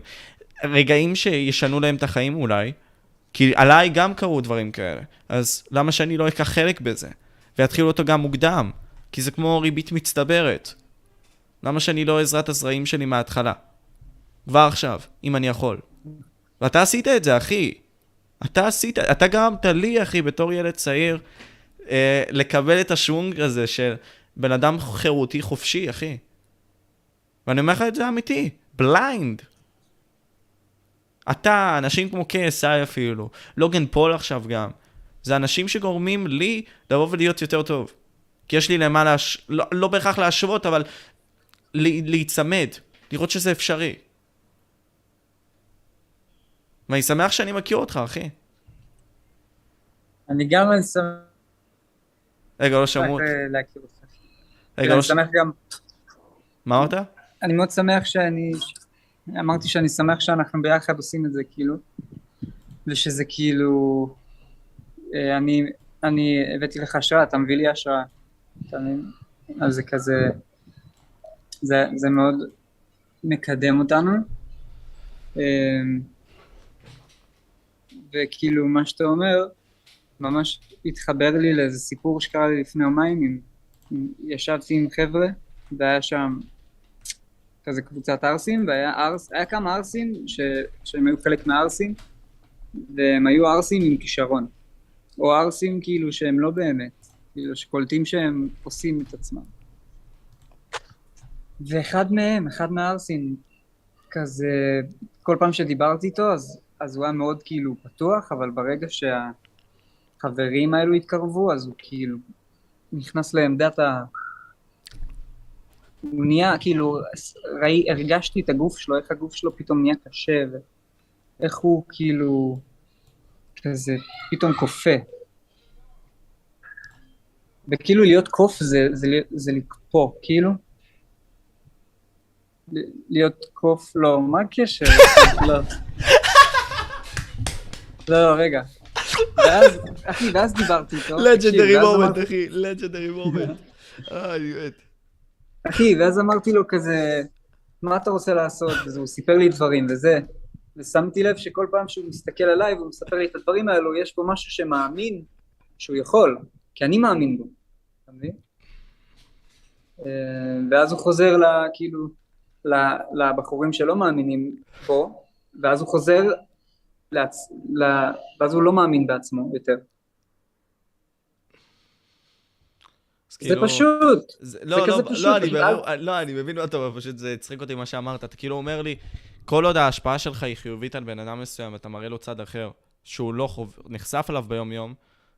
רגעים שישנו להם את החיים אולי, כי עליי גם קרו דברים כאלה. אז למה שאני לא אקח חלק בזה? ויתחילו אותו גם מוקדם, כי זה כמו ריבית מצטברת. למה שאני לא את הזרעים שלי מההתחלה? כבר עכשיו, אם אני יכול. ואתה עשית את זה, אחי. אתה עשית, אתה גרמת לי, אחי, בתור ילד צעיר, אה, לקבל את השוונג הזה של בן אדם חירותי חופשי, אחי. ואני אומר לך את זה אמיתי, blind. אתה, אנשים כמו KSI אפילו, Logan Paul עכשיו גם, זה אנשים שגורמים לי לבוא ולהיות יותר טוב. כי יש לי למה להש... לא, לא בהכרח להשוות, אבל להיצמד, לראות שזה אפשרי. ואני שמח שאני מכיר אותך, אחי. אני גם שמח רגע, לא שמעו. אה, אותך. רגע, לא אני ש... שמח גם, מה אמרת? אני מאוד שמח שאני, אמרתי שאני שמח שאנחנו ביחד עושים את זה כאילו, ושזה כאילו, אה, אני, אני הבאתי לך השראה, אתה מביא לי השראה, אתה מבין? אז זה כזה, זה, זה מאוד מקדם אותנו, אה, וכאילו מה שאתה אומר, ממש התחבר לי לאיזה סיפור שקרה לי לפני יומיים, עם, עם, ישבתי עם חבר'ה, והיה שם כזה קבוצת ערסים, והיה ערס, היה כמה ערסים ש, שהם היו חלק מהערסים, והם היו ערסים עם כישרון, או ערסים כאילו שהם לא באמת, כאילו שקולטים שהם עושים את עצמם. ואחד מהם, אחד מהערסים, כזה, כל פעם שדיברתי איתו, אז, אז הוא היה מאוד כאילו פתוח, אבל ברגע שהחברים האלו התקרבו, אז הוא כאילו נכנס לעמדת ה... הוא נהיה, כאילו, ראי, הרגשתי את הגוף שלו, איך הגוף שלו פתאום נהיה קשה, ואיך הוא כאילו, כזה, פתאום כופה. וכאילו להיות קוף זה, זה, זה לקפוא, כאילו. להיות קוף, לא, מה הקשר? לא. לא, לא, רגע. ואז, אחי, ואז דיברתי איתו. לג'נדרי מומנט, אמרתי- אחי, לג'נדרי מומנט. אחי, ואז אמרתי לו כזה, מה אתה רוצה לעשות? אז הוא סיפר לי דברים וזה. ושמתי לב שכל פעם שהוא מסתכל עליי והוא מספר לי את הדברים האלו, יש פה משהו שמאמין שהוא יכול, כי אני מאמין בו, אתה מבין? אה, ואז הוא חוזר ל... כאילו, לבחורים שלא מאמינים בו, ואז הוא חוזר, לעצ... ל... ואז הוא לא מאמין בעצמו יותר. זה כאילו, פשוט. זה, לא, כזה לא, פשוט. לא, אני, לא, אני מבין מה אתה אומר, פשוט זה הצחיק אותי מה שאמרת. אתה כאילו אומר לי, כל עוד ההשפעה שלך היא חיובית על בן אדם מסוים, אתה מראה לו צד אחר, שהוא לא חוב... נחשף אליו ביום-יום,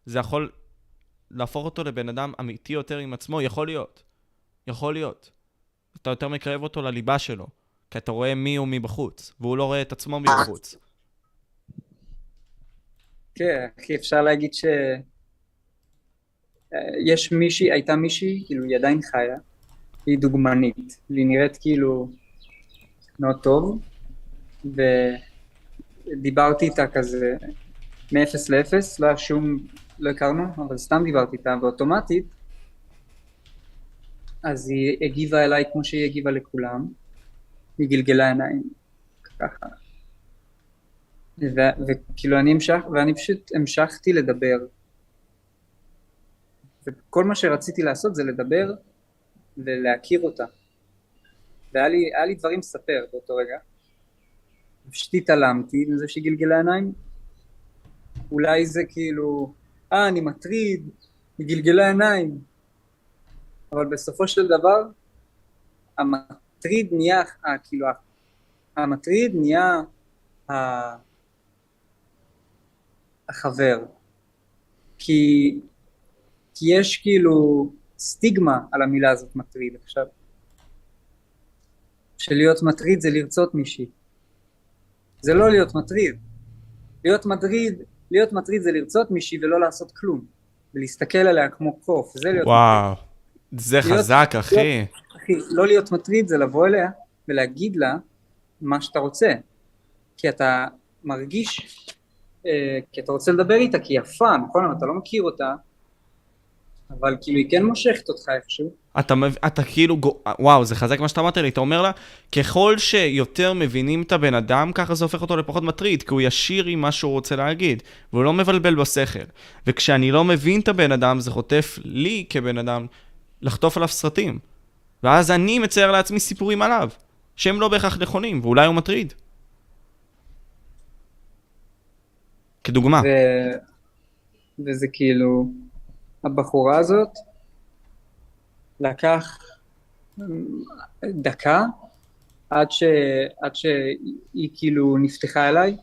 זה יכול להפוך אותו לבן אדם אמיתי יותר עם עצמו, יכול להיות. יכול להיות. אתה יותר מקרב אותו לליבה שלו, כי אתה רואה מי הוא מבחוץ, והוא לא רואה את עצמו מבחוץ. כן, אחי, אפשר להגיד ש... אה, יש מישהי, הייתה מישהי, כאילו, היא עדיין חיה, היא דוגמנית, והיא נראית כאילו מאוד טוב, ודיברתי איתה כזה מאפס לאפס, לא היה שום, לא הכרנו, אבל סתם דיברתי איתה, ואוטומטית, אז היא הגיבה אליי כמו שהיא הגיבה לכולם, היא גלגלה עיניים, ככה. ו- וכאילו אני המשך, ואני פשוט המשכתי לדבר. וכל מה שרציתי לעשות זה לדבר ולהכיר אותה. והיה לי, לי דברים לספר באותו רגע. פשוט התעלמתי מזה שהיא גלגלה עיניים. אולי זה כאילו, אה, אני מטריד, היא גלגלה עיניים. אבל בסופו של דבר, המטריד נהיה, אה, כאילו, המטריד נהיה החבר. כי, כי יש כאילו סטיגמה על המילה הזאת מטריד עכשיו. שלהיות מטריד זה לרצות מישהי. זה לא להיות מטריד. להיות מטריד, להיות מטריד זה לרצות מישהי ולא לעשות כלום. ולהסתכל עליה כמו קוף, זה להיות וואו, זה להיות- חזק, אחי. אחי, לא להיות מטריד זה לבוא אליה ולהגיד לה מה שאתה רוצה. כי אתה מרגיש, אה, כי אתה רוצה לדבר איתה, כי היא יפה, נכון? אתה לא מכיר אותה, אבל כאילו היא כן מושכת אותך איכשהו. אתה, אתה כאילו, וואו, זה חזק מה שאתה אמרת לי, אתה אומר לה, ככל שיותר מבינים את הבן אדם, ככה זה הופך אותו לפחות מטריד, כי הוא ישיר עם מה שהוא רוצה להגיד, והוא לא מבלבל בשכל. וכשאני לא מבין את הבן אדם, זה חוטף לי כבן אדם לחטוף עליו סרטים. ואז אני מצייר לעצמי סיפורים עליו, שהם לא בהכרח נכונים, ואולי הוא מטריד. כדוגמה. ו... וזה כאילו, הבחורה הזאת לקח אמ, דקה עד, ש... עד שהיא כאילו נפתחה אליי,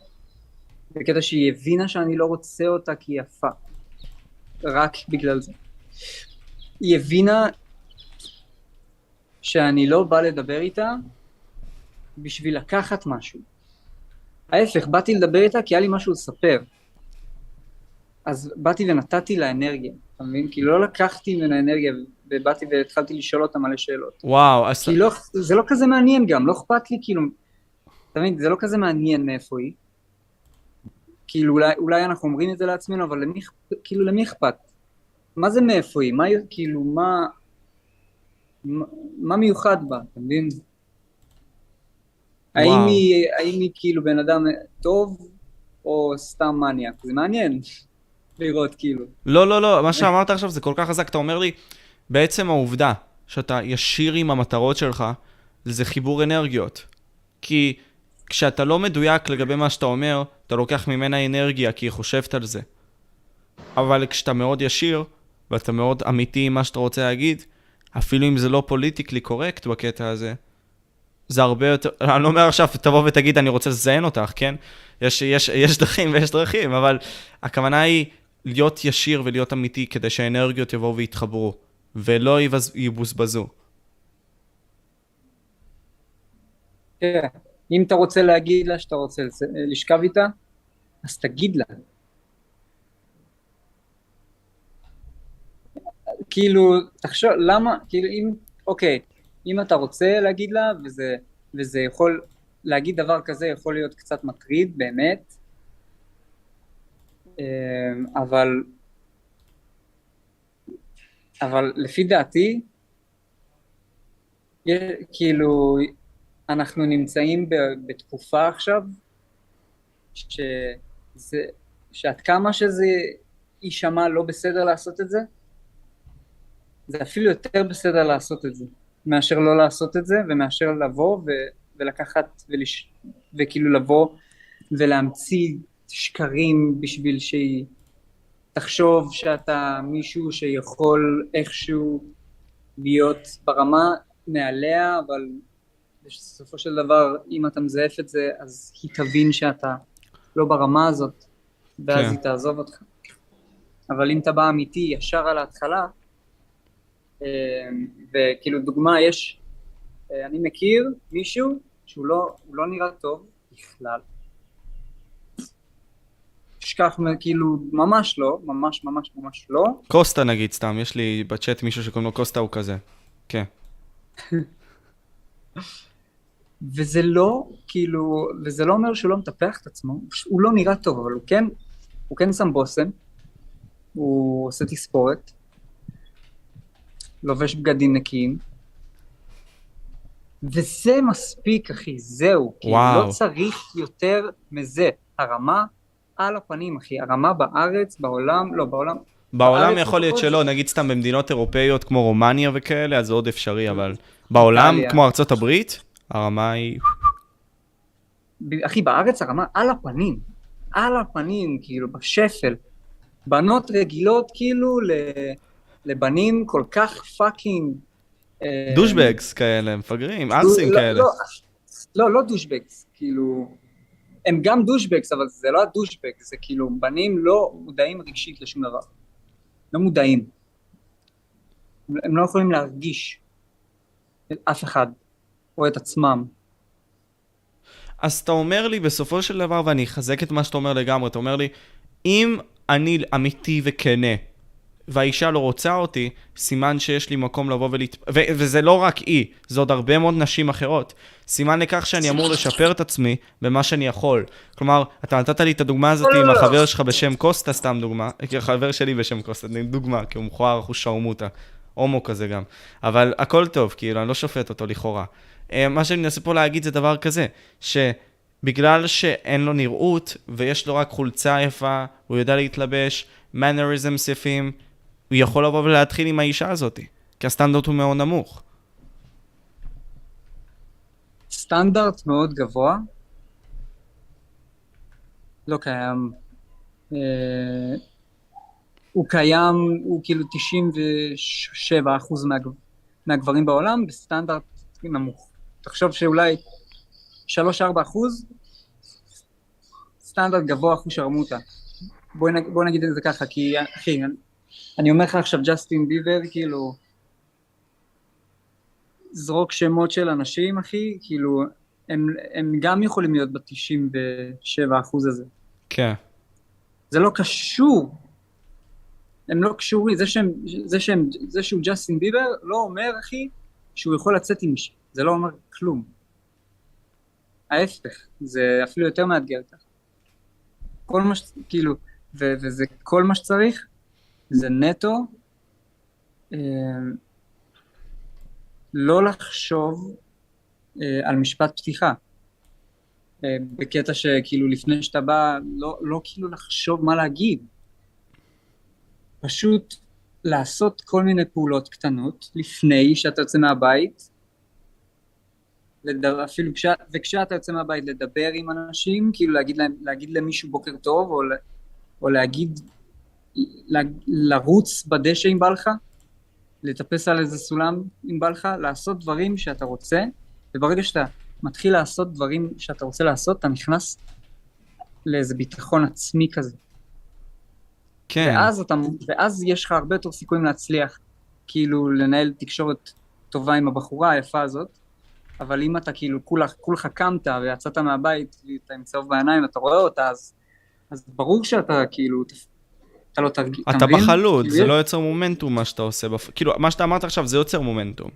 בקטע שהיא הבינה שאני לא רוצה אותה כי היא יפה, רק בגלל זה. היא הבינה שאני לא בא לדבר איתה בשביל לקחת משהו. ההפך, באתי לדבר איתה כי היה לי משהו לספר. אז באתי ונתתי לה אנרגיה, אתה מבין? כאילו לא לקחתי ממנה אנרגיה ובאתי והתחלתי לשאול אותה מלא שאלות. וואו, אז... כי לא, זה לא כזה מעניין גם, לא אכפת לי כאילו, אתה מבין? זה לא כזה מעניין מאיפה היא. כאילו אולי, אולי אנחנו אומרים את זה לעצמנו, אבל למי, כאילו למי אכפת? מה זה מאיפה היא? מה, כאילו, מה, מה, מיוחד בה, אתה מבין? האם. היא, האם היא כאילו בן אדם טוב, או סתם מניאק? זה מעניין לראות כאילו. לא, לא, לא, מה שאמרת עכשיו זה כל כך חזק, אתה אומר לי, בעצם העובדה שאתה ישיר עם המטרות שלך, זה חיבור אנרגיות. כי כשאתה לא מדויק לגבי מה שאתה אומר, אתה לוקח ממנה אנרגיה, כי היא חושבת על זה. אבל כשאתה מאוד ישיר, ואתה מאוד אמיתי עם מה שאתה רוצה להגיד, אפילו אם זה לא פוליטיקלי קורקט בקטע הזה, זה הרבה יותר, אני לא אומר עכשיו, תבוא ותגיד, אני רוצה לזיין אותך, כן? יש, יש, יש דרכים ויש דרכים, אבל הכוונה היא להיות ישיר ולהיות אמיתי כדי שהאנרגיות יבואו ויתחברו, ולא יבוזבזו. כן, אם אתה רוצה להגיד לה שאתה רוצה לשכב איתה, אז תגיד לה. כאילו, תחשוב, למה, כאילו אם, אוקיי, אם אתה רוצה להגיד לה, וזה, וזה יכול, להגיד דבר כזה יכול להיות קצת מטריד, באמת, אמ, אבל, אבל לפי דעתי, כאילו, אנחנו נמצאים בתקופה עכשיו, שזה, שעד כמה שזה יישמע לא בסדר לעשות את זה, זה אפילו יותר בסדר לעשות את זה, מאשר לא לעשות את זה, ומאשר לבוא ו, ולקחת, ולש, וכאילו לבוא ולהמציא שקרים בשביל שהיא תחשוב שאתה מישהו שיכול איכשהו להיות ברמה מעליה, אבל בסופו של דבר, אם אתה מזייף את זה, אז היא תבין שאתה לא ברמה הזאת, ואז כן. היא תעזוב אותך. אבל אם אתה בא אמיתי ישר על ההתחלה, וכאילו דוגמה, יש, אה, אני מכיר מישהו שהוא לא, לא נראה טוב בכלל. תשכח, מ- כאילו, ממש לא, ממש ממש ממש לא. קוסטה נגיד, סתם, יש לי בצ'אט מישהו שקוראים לו קוסטה, הוא כזה. כן. וזה לא, כאילו, וזה לא אומר שהוא לא מטפח את עצמו, הוא לא נראה טוב, אבל הוא כן, הוא כן שם בושם, הוא עושה תספורת, לובש בגדים נקיים, וזה מספיק, אחי, זהו. כאילו, וואו. לא צריך יותר מזה. הרמה על הפנים, אחי, הרמה בארץ, בעולם, לא, בעולם, בעולם יכול להיות שלא, נגיד סתם במדינות אירופאיות כמו רומניה וכאלה, אז זה עוד אפשרי, אבל בעולם. כמו ארצות הברית, הרמה היא... אחי, בארץ הרמה על הפנים, על הפנים, כאילו, בשפל. בנות רגילות, כאילו, ל... לבנים כל כך fucking... אה, douchebags כאלה, מפגרים, ערסים לא, כאלה. לא, לא, לא דושבגס, כאילו... הם גם דושבגס, אבל זה לא הדושבגס, זה כאילו בנים לא מודעים רגשית לשום דבר. לא מודעים. הם לא יכולים להרגיש את אף אחד, או את עצמם. אז אתה אומר לי בסופו של דבר, ואני אחזק את מה שאתה אומר לגמרי, אתה אומר לי, אם אני אמיתי וכנה, והאישה לא רוצה אותי, סימן שיש לי מקום לבוא ולהת... ו- וזה לא רק היא, זה עוד הרבה מאוד נשים אחרות. סימן לכך שאני אמור לשפר את עצמי במה שאני יכול. כלומר, אתה נתת לי את הדוגמה הזאת לא, עם לא, לא. החבר שלך בשם קוסטה, סתם דוגמה. כי החבר שלי בשם קוסטה, דוגמה, כי הוא מכוער, הוא שרמוטה. הומו כזה גם. אבל הכל טוב, כאילו, אני לא שופט אותו לכאורה. אה, מה שאני מנסה פה להגיד זה דבר כזה, שבגלל שאין לו נראות, ויש לו רק חולצה יפה, הוא יודע להתלבש, מנריזמס יפים, הוא יכול לבוא ולהתחיל עם האישה הזאת, כי הסטנדרט הוא מאוד נמוך. סטנדרט מאוד גבוה, לא קיים. אה, הוא קיים, הוא כאילו 97 אחוז מהגב... מהגברים בעולם בסטנדרט נמוך. תחשוב שאולי 3-4 אחוז, סטנדרט גבוה אחוז שרמוטה. בוא, נג... בוא נגיד את זה ככה, כי אחי, אני, אומר לך עכשיו ג'סטין ביבר, כאילו, זרוק שמות של אנשים, אחי, כאילו, הם, הם גם יכולים להיות ב-97 אחוז הזה. כן. זה לא קשור. הם לא קשורים, זה, שהם, זה, שהם, זה שהוא ג'סטין ביבר לא אומר, אחי, שהוא יכול לצאת עם מישהו. זה לא אומר כלום. ההפך, זה אפילו יותר מאתגר ככה. כל מה ש... כאילו, ו- וזה כל מה שצריך, זה נטו אה, לא לחשוב אה, על משפט פתיחה. אה, בקטע שכאילו לפני שאתה בא, לא, לא כאילו לחשוב מה להגיד. פשוט לעשות כל מיני פעולות קטנות לפני שאתה יוצא מהבית, לדבר, אפילו כש, וכשאתה יוצא מהבית לדבר עם אנשים, כאילו להגיד, להם, להגיד למישהו בוקר טוב, או, או להגיד, לרוץ בדשא אם בא לך, לטפס על איזה סולם אם בא לך, לעשות דברים שאתה רוצה, וברגע שאתה מתחיל לעשות דברים שאתה רוצה לעשות, אתה נכנס לאיזה ביטחון עצמי כזה. כן. ואז, אתה, ואז יש לך הרבה יותר סיכויים להצליח, כאילו לנהל תקשורת טובה עם הבחורה היפה הזאת, אבל אם אתה כאילו כולך, כולך קמת ויצאת מהבית ואתה עם צהוב בעיניים ואתה רואה אותה, אז, אז ברור שאתה כאילו, אתה לא תרגיש, אתה מבין? בחלוט, זה לא יוצר מומנטום מה שאתה עושה. בפ... כאילו, מה שאתה אמרת עכשיו זה יוצר מומנטום.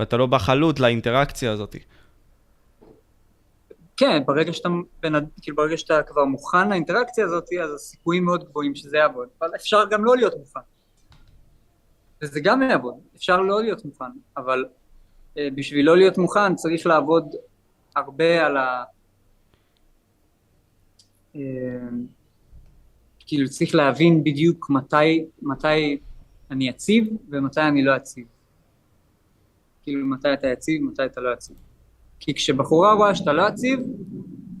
ואתה לא בחלוט לאינטראקציה הזאת. כן, ברגע שאתה, בין, כאילו ברגע שאתה כבר מוכן לאינטראקציה הזאת, אז הסיכויים מאוד גבוהים שזה יעבוד. אבל אפשר גם לא להיות מוכן. וזה גם יעבוד, אפשר לא להיות מוכן, אבל אה, בשביל לא להיות מוכן צריך לעבוד הרבה על ה... אה, כאילו צריך להבין בדיוק מתי, מתי אני יציב ומתי אני לא יציב. כאילו מתי אתה יציב, מתי אתה לא יציב. כי כשבחורה רואה שאתה לא יציב,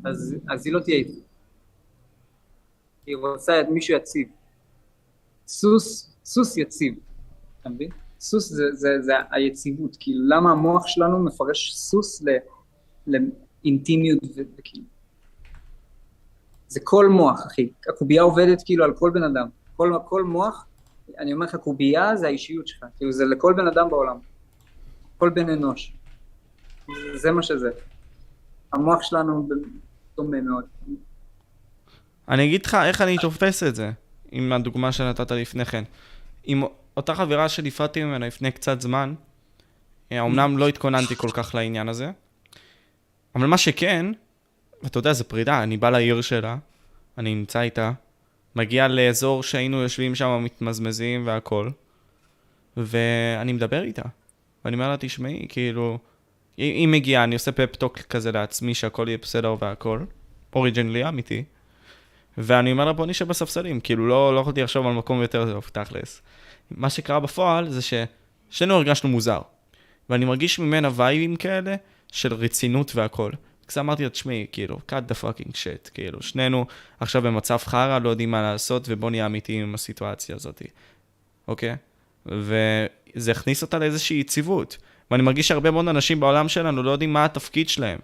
אז, אז היא לא תהיה איתך. היא רוצה את מישהו יציב. סוס, סוס יציב, אתה מבין? סוס זה, זה, זה היציבות, כאילו למה המוח שלנו מפרש סוס ל, לאינטימיות וכאילו. זה כל מוח, אחי. הקובייה עובדת כאילו על כל בן אדם. כל, כל מוח, אני אומר לך, קובייה זה האישיות שלך. כאילו זה לכל בן אדם בעולם. כל בן אנוש. זה, זה מה שזה. המוח שלנו דומה מאוד. אני אגיד לך איך אני תופס את זה, עם הדוגמה שנתת לפני כן. עם אותה חברה שנפרדתי ממנה לפני קצת זמן, אה, אמנם לא התכוננתי כל כך לעניין הזה, אבל מה שכן, אתה יודע, זו פרידה, אני בא לעיר שלה, אני נמצא איתה, מגיע לאזור שהיינו יושבים שם מתמזמזים והכל, ואני מדבר איתה. ואני אומר לה, תשמעי, כאילו, היא, היא מגיעה, אני עושה פפטוק כזה לעצמי שהכל יהיה בסדר והכל, אוריג'נלי אמיתי, ואני אומר לה, בוא נשב בספסלים, כאילו, לא, לא יכולתי לחשוב על מקום יותר טוב, תכלס. מה שקרה בפועל זה ששנינו הרגשנו מוזר, ואני מרגיש ממנה וייבים כאלה של רצינות והכל. אז אמרתי לה, תשמעי, כאילו, cut the fucking shit, כאילו, שנינו עכשיו במצב חרא, לא יודעים מה לעשות, ובוא נהיה אמיתיים עם הסיטואציה הזאת, אוקיי? וזה הכניס אותה לאיזושהי יציבות. ואני מרגיש שהרבה מאוד אנשים בעולם שלנו לא יודעים מה התפקיד שלהם.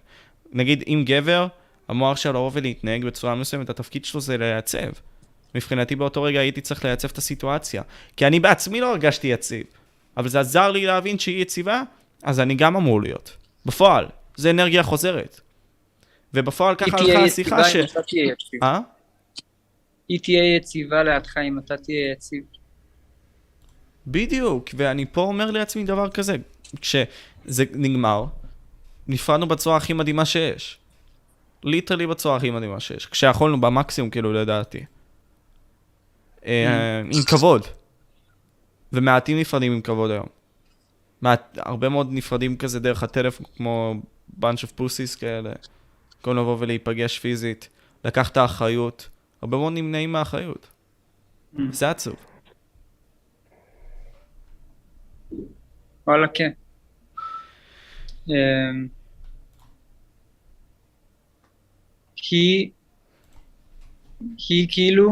נגיד, אם גבר, המוח שלו לבוא ולהתנהג בצורה מסוימת, התפקיד שלו זה לייצב. מבחינתי באותו רגע הייתי צריך לייצב את הסיטואציה. כי אני בעצמי לא הרגשתי יציב. אבל זה עזר לי להבין שהיא יציבה, אז אני גם אמור להיות. בפועל, זה אנרגיה חוזרת. ובפועל ככה הלכה השיחה ש... אה? היא תהיה יציבה לידך אם אתה תהיה יציב. בדיוק, ואני פה אומר לעצמי דבר כזה, כשזה נגמר, נפרדנו בצורה הכי מדהימה שיש. ליטרלי בצורה הכי מדהימה שיש. כשיכולנו במקסימום, כאילו, לדעתי. אה, עם כבוד. ומעטים נפרדים עם כבוד היום. מעט, הרבה מאוד נפרדים כזה דרך הטלפון, כמו bunch of pussies כאלה. במקום לבוא ולהיפגש פיזית, לקח את האחריות. הרבה מאוד נמנעים מהאחריות. זה עצוב. וואלה, כן. אמ, היא, היא כאילו,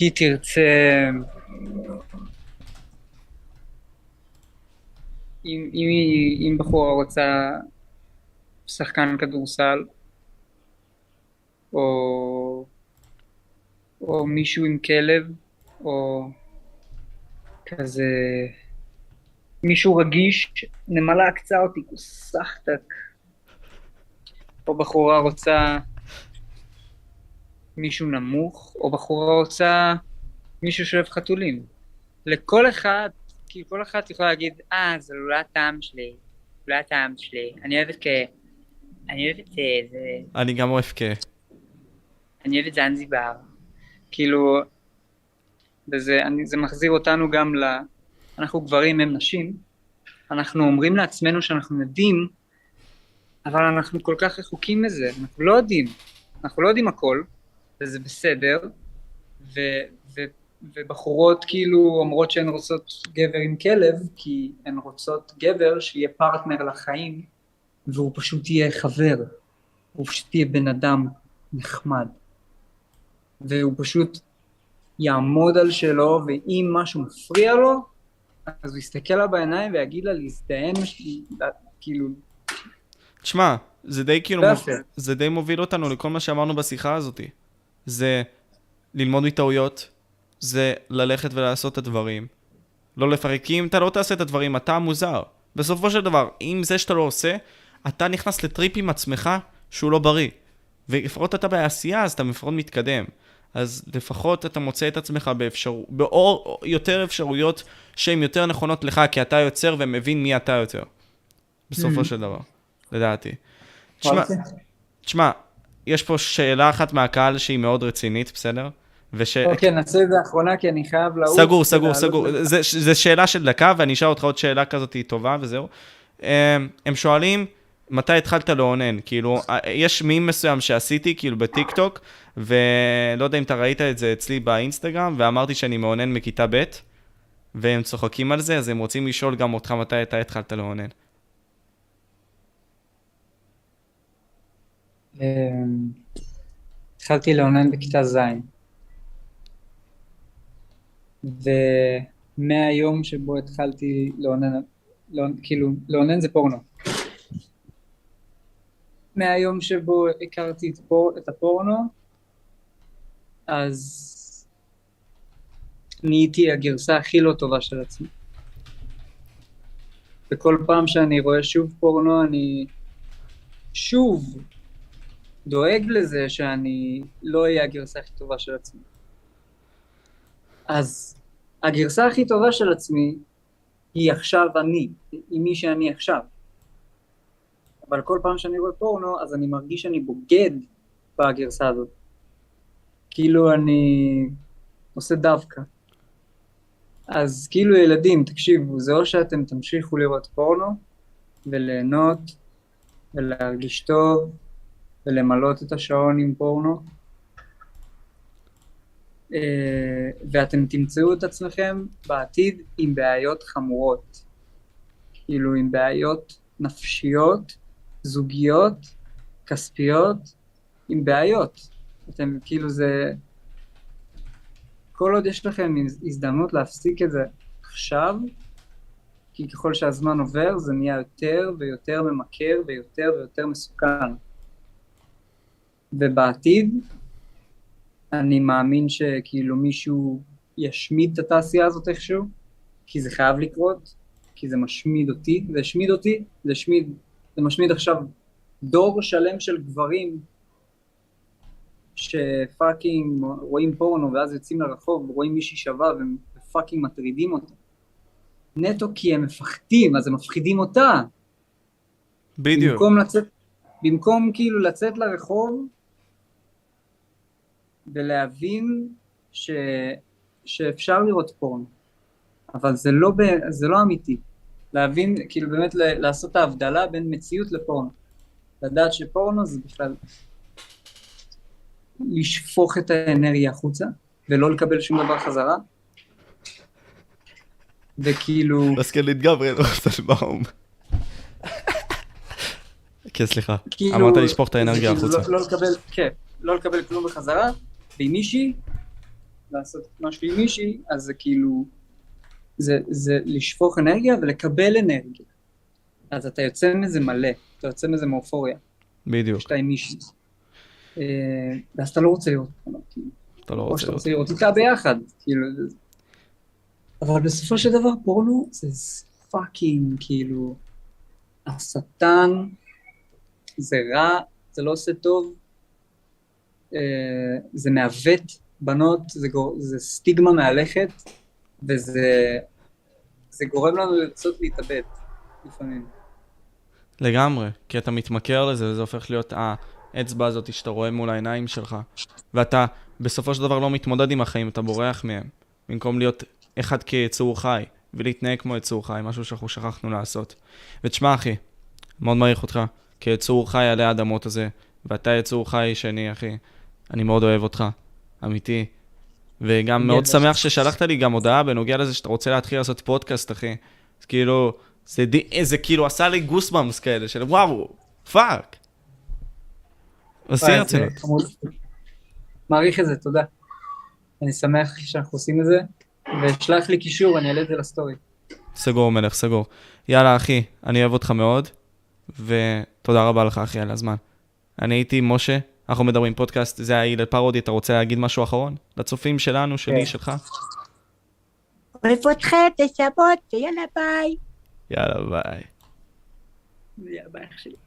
היא תרצה, אם, אם, אם בחורה רוצה שחקן כדורסל, או, או מישהו עם כלב, או כזה מישהו רגיש, נמלה עקצה אותי, כוסחתק. או בחורה רוצה מישהו נמוך, או בחורה רוצה מישהו שאוהב חתולים. לכל אחד, כי כל אחד יכול להגיד, אה, זה לא הטעם שלי, לא הטעם שלי. אני אוהבת כ... אני אוהבת אה, זה... אני גם אוהב כ... אני אוהבת זנזיבר. כאילו, וזה אני, זה מחזיר אותנו גם ל... אנחנו גברים הם נשים, אנחנו אומרים לעצמנו שאנחנו יודעים, אבל אנחנו כל כך רחוקים מזה, אנחנו לא יודעים, אנחנו לא יודעים הכל, וזה בסדר, ו, ו, ובחורות כאילו אומרות שהן רוצות גבר עם כלב, כי הן רוצות גבר שיהיה פרטנר לחיים, והוא פשוט יהיה חבר, הוא פשוט יהיה בן אדם נחמד, והוא פשוט יעמוד על שלו, ואם משהו מפריע לו, אז הוא יסתכל לה בעיניים ויגיד לה להזדהן, כאילו... תשמע, זה די כאילו, לא מוב... זה די מוביל אותנו לכל מה שאמרנו בשיחה הזאת. זה ללמוד מטעויות, זה ללכת ולעשות את הדברים. לא לפרק, כי אם אתה לא תעשה את הדברים, אתה מוזר. בסופו של דבר, אם זה שאתה לא עושה, אתה נכנס לטריפ עם עצמך שהוא לא בריא. ולפחות אתה בעשייה, אז אתה לפחות מתקדם. אז לפחות אתה מוצא את עצמך באפשר... באור יותר אפשרויות שהן יותר נכונות לך, כי אתה יוצר ומבין מי אתה יותר. בסופו Mhm. של דבר, לדעתי. תשמע. תשמע, יש פה שאלה אחת מהקהל שהיא מאוד רצינית, בסדר? וש... אוקיי, נעשה את זה אחרונה כי אני חייב לעוף. סגור, סגור, סגור. זה שאלה של דקה, ואני אשאל אותך עוד שאלה כזאת טובה, וזהו. הם, הם שואלים, מתי התחלת לאונן? כאילו, יש מים מסוים שעשיתי, כאילו, בטיקטוק, ולא יודע אם אתה ראית את זה אצלי באינסטגרם, ואמרתי שאני מאונן מכיתה ב', והם צוחקים על זה, אז הם רוצים לשאול גם אותך מתי אתה התחלת לאונן. אמ, התחלתי לאונן בכיתה ז'. ומהיום שבו התחלתי לאונן, לאונ, כאילו, לאונן זה פורנו. מהיום שבו הכרתי את, פור, את הפורנו, אז נהייתי הגרסה הכי לא טובה של עצמי. וכל פעם שאני רואה שוב פורנו, אני שוב דואג לזה שאני לא אהיה הגרסה הכי טובה של עצמי. אז הגרסה הכי טובה של עצמי היא עכשיו אני, היא מי שאני עכשיו. אבל כל פעם שאני רואה פורנו, אז אני מרגיש שאני בוגד בגרסה הזאת. כאילו אני עושה דווקא. אז כאילו ילדים, תקשיבו, זה או שאתם תמשיכו לראות פורנו וליהנות ולהרגיש טוב ולמלות את השעון עם פורנו, אה, ואתם תמצאו את עצמכם בעתיד עם בעיות חמורות, כאילו עם בעיות נפשיות, זוגיות, כספיות, עם בעיות. אתם כאילו זה... כל עוד יש לכם הזדמנות להפסיק את זה עכשיו, כי ככל שהזמן עובר זה נהיה יותר ויותר ממכר ויותר ויותר מסוכן. ובעתיד אני מאמין שכאילו מישהו ישמיד את התעשייה הזאת איכשהו, כי זה חייב לקרות, כי זה משמיד אותי, זה השמיד אותי, זה השמיד, זה משמיד עכשיו דור שלם של גברים שפאקינג רואים פורנו ואז יוצאים לרחוב ורואים מישהי שווה ופאקינג מטרידים אותה. נטו כי הם מפחדים, אז הם מפחידים אותה. בדיוק. במקום לצאת, במקום כאילו לצאת לרחוב ולהבין ש, שאפשר לראות פורנו, אבל זה לא, זה לא אמיתי. להבין, כאילו באמת לעשות את ההבדלה בין מציאות לפורנו. לדעת שפורנו זה בכלל לשפוך את האנרגיה החוצה ולא לקבל שום דבר חזרה. וכאילו... מסכים להתגברי, לא סלבאום. כן, סליחה. כאילו, אמרת לשפוך את האנרגיה כאילו החוצה. לא, לא לקבל, כן, לא לקבל כלום בחזרה, ועם מישהי, לעשות משהו עם מישהי, אז זה כאילו, זה, זה לשפוך אנרגיה ולקבל אנרגיה. אז אתה יוצא מזה מלא, אתה יוצא מזה מאופוריה. בדיוק. כשאתה עם מישהי. אה, ואז אתה לא רוצה לראות כאילו. אתה לא או רוצה שאתה לראות. רוצה לראות איתה ביחד, כאילו. אבל בסופו של דבר פורנו זה פאקינג, כאילו, השטן, זה רע, זה לא עושה טוב, אה, זה מעוות בנות, זה, גור, זה סטיגמה מהלכת, וזה זה גורם לנו לרצות להתאבד, לפעמים. לגמרי, כי אתה מתמכר לזה, וזה הופך להיות האצבע הזאת שאתה רואה מול העיניים שלך. ואתה בסופו של דבר לא מתמודד עם החיים, אתה בורח מהם. במקום להיות אחד כיצור חי, ולהתנהג כמו יצור חי, משהו שאנחנו שכחנו לעשות. ותשמע, אחי, מאוד מעריך אותך, כיצור חי עלי האדמות הזה, ואתה יצור חי שני, אחי. אני מאוד אוהב אותך, אמיתי. וגם מאוד גבר. שמח ששלחת לי גם הודעה בנוגע לזה שאתה רוצה להתחיל לעשות פודקאסט, אחי. אז כאילו, זה, די, זה כאילו עשה לי goosebumps כאלה, של וואו, fuck. עשי וואי, רצינות. זה חמוד. מעריך את זה, תודה. אני שמח שאנחנו עושים את זה, ושלח לי קישור, אני אעלה את זה לסטורי. סגור מלך, סגור. יאללה, אחי, אני אוהב אותך מאוד, ותודה רבה לך, אחי, על הזמן. אני הייתי משה, אנחנו מדברים פודקאסט, זה היה הלל פרודי, אתה רוצה להגיד משהו אחרון? לצופים שלנו, שלי, כן. שלך? אוהב אתכם, תשבות, ויאללה ביי. יאללה, ביי. יאללה, ביי אח שלי.